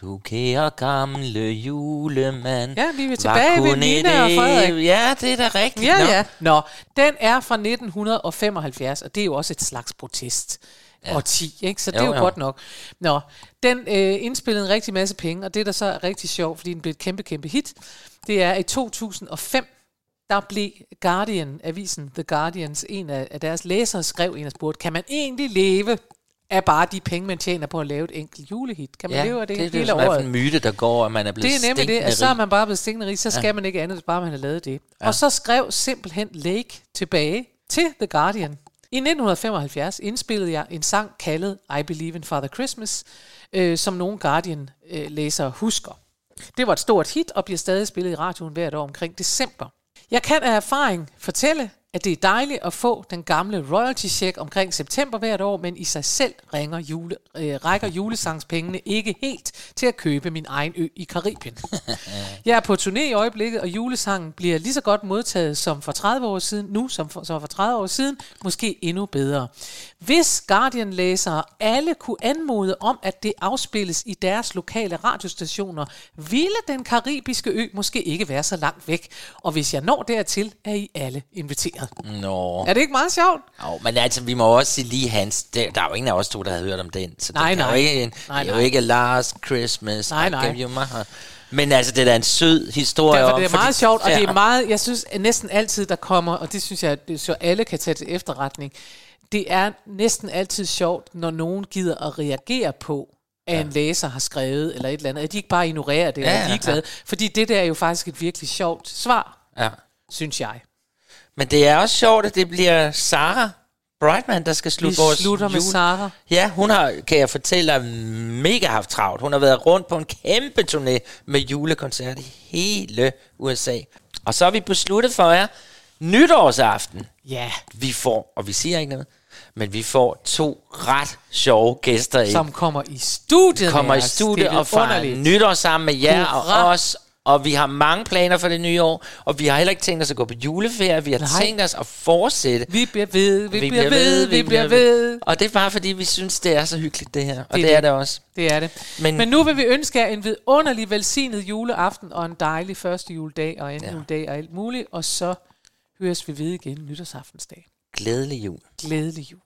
Du kære gamle julemand. Ja, vi er tilbage ved Nina og Frederik. Ja, det er da rigtigt. Ja, Nå. ja. Nå, den er fra 1975, og det er jo også et slags protest. Ja. Og 10, ikke? Så det Jo, er jo, jo. godt nok. Nå, den øh, indspillede en rigtig masse penge, og det, der så er rigtig sjovt, fordi den blev et kæmpe, kæmpe hit, det er i 2005, der blev Guardian, avisen The Guardians, en af, af deres læsere skrev en og spurgte, kan man egentlig leve af bare de penge, man tjener på at lave et enkelt julehit? Kan man Ja, leve af det, det er hele jo sådan året? en myte, der går, at man er blevet Det er nemlig det, at så er man bare blevet stinkende rig, så skal Ja. man ikke andet, bare man har lavet det. Ja. Ja. Og så skrev simpelthen Lake tilbage til The Guardian. I 1975 indspillede jeg en sang kaldet I Believe in Father Christmas, øh, som nogle Guardian-læsere husker. Det var et stort hit og bliver stadig spillet i radioen hvert år omkring december. Jeg kan af erfaring fortælle, at det er dejligt at få den gamle royalty check omkring september hvert år, men i sig selv ringer jule, øh, rækker julesangspengene ikke helt til at købe min egen ø i Karibien. Jeg er på turné i øjeblikket, og julesangen bliver lige så godt modtaget som for 30 år siden, nu som for, som for 30 år siden, måske endnu bedre. Hvis Guardian-læsere alle kunne anmode om, at det afspilles i deres lokale radiostationer, ville den karibiske ø måske ikke være så langt væk. Og hvis jeg når dertil, er I alle inviteret. Nå. Er det ikke meget sjovt? Jo, men altså, vi må også sige lige hans. Der, der er jo ingen af os to, der havde hørt om den. Så Nej, det kan nej. Jo ikke, en, Nej, det er jo ikke Last Christmas. Nej, nej. gave you my heart. Men altså, det er da en sød historie Derfor om... det er fordi- meget sjovt, og Ja. det er meget, jeg synes at næsten altid, der kommer, og det synes jeg, det, så alle kan tage til efterretning, det er næsten altid sjovt, når nogen gider at reagere på, at ja. en læser har skrevet, eller et eller andet, at de ikke bare ignorerer det, Ja, og de er glade. ja. Fordi det der er jo faktisk et virkelig sjovt svar, Ja. synes jeg. Men det er også sjovt, at det bliver Sarah Brightman, der skal slutte Vi vores slutter med jule. Sarah. Ja, hun har, kan jeg fortælle dig, mega haft travlt. Hun har været rundt på en kæmpe turné med julekoncert i hele USA. Og så har vi besluttet for jer, nytårsaften, Ja. vi får, og vi siger ikke noget, men vi får to ret sjove gæster ind. Som kommer i studiet kommer med i studiet og fejrer nytår sammen med jer Hurra. og os. Og vi har mange planer for det nye år, og vi har heller ikke tænkt os at gå på juleferie. Vi har Nej. tænkt os at fortsætte. Vi bliver ved, vi, vi bliver ved, vi bliver ved. Og det er bare fordi, vi synes, det er så hyggeligt det her. Og det, er det er det også. Det er det. Men- Men, nu vil vi ønske jer en vidunderlig velsignet juleaften og en dejlig første juledag og anden ja. juledag og alt muligt. Og så høres vi ved igen nytårsaftensdag. Glædelig jul. Glædelig jul.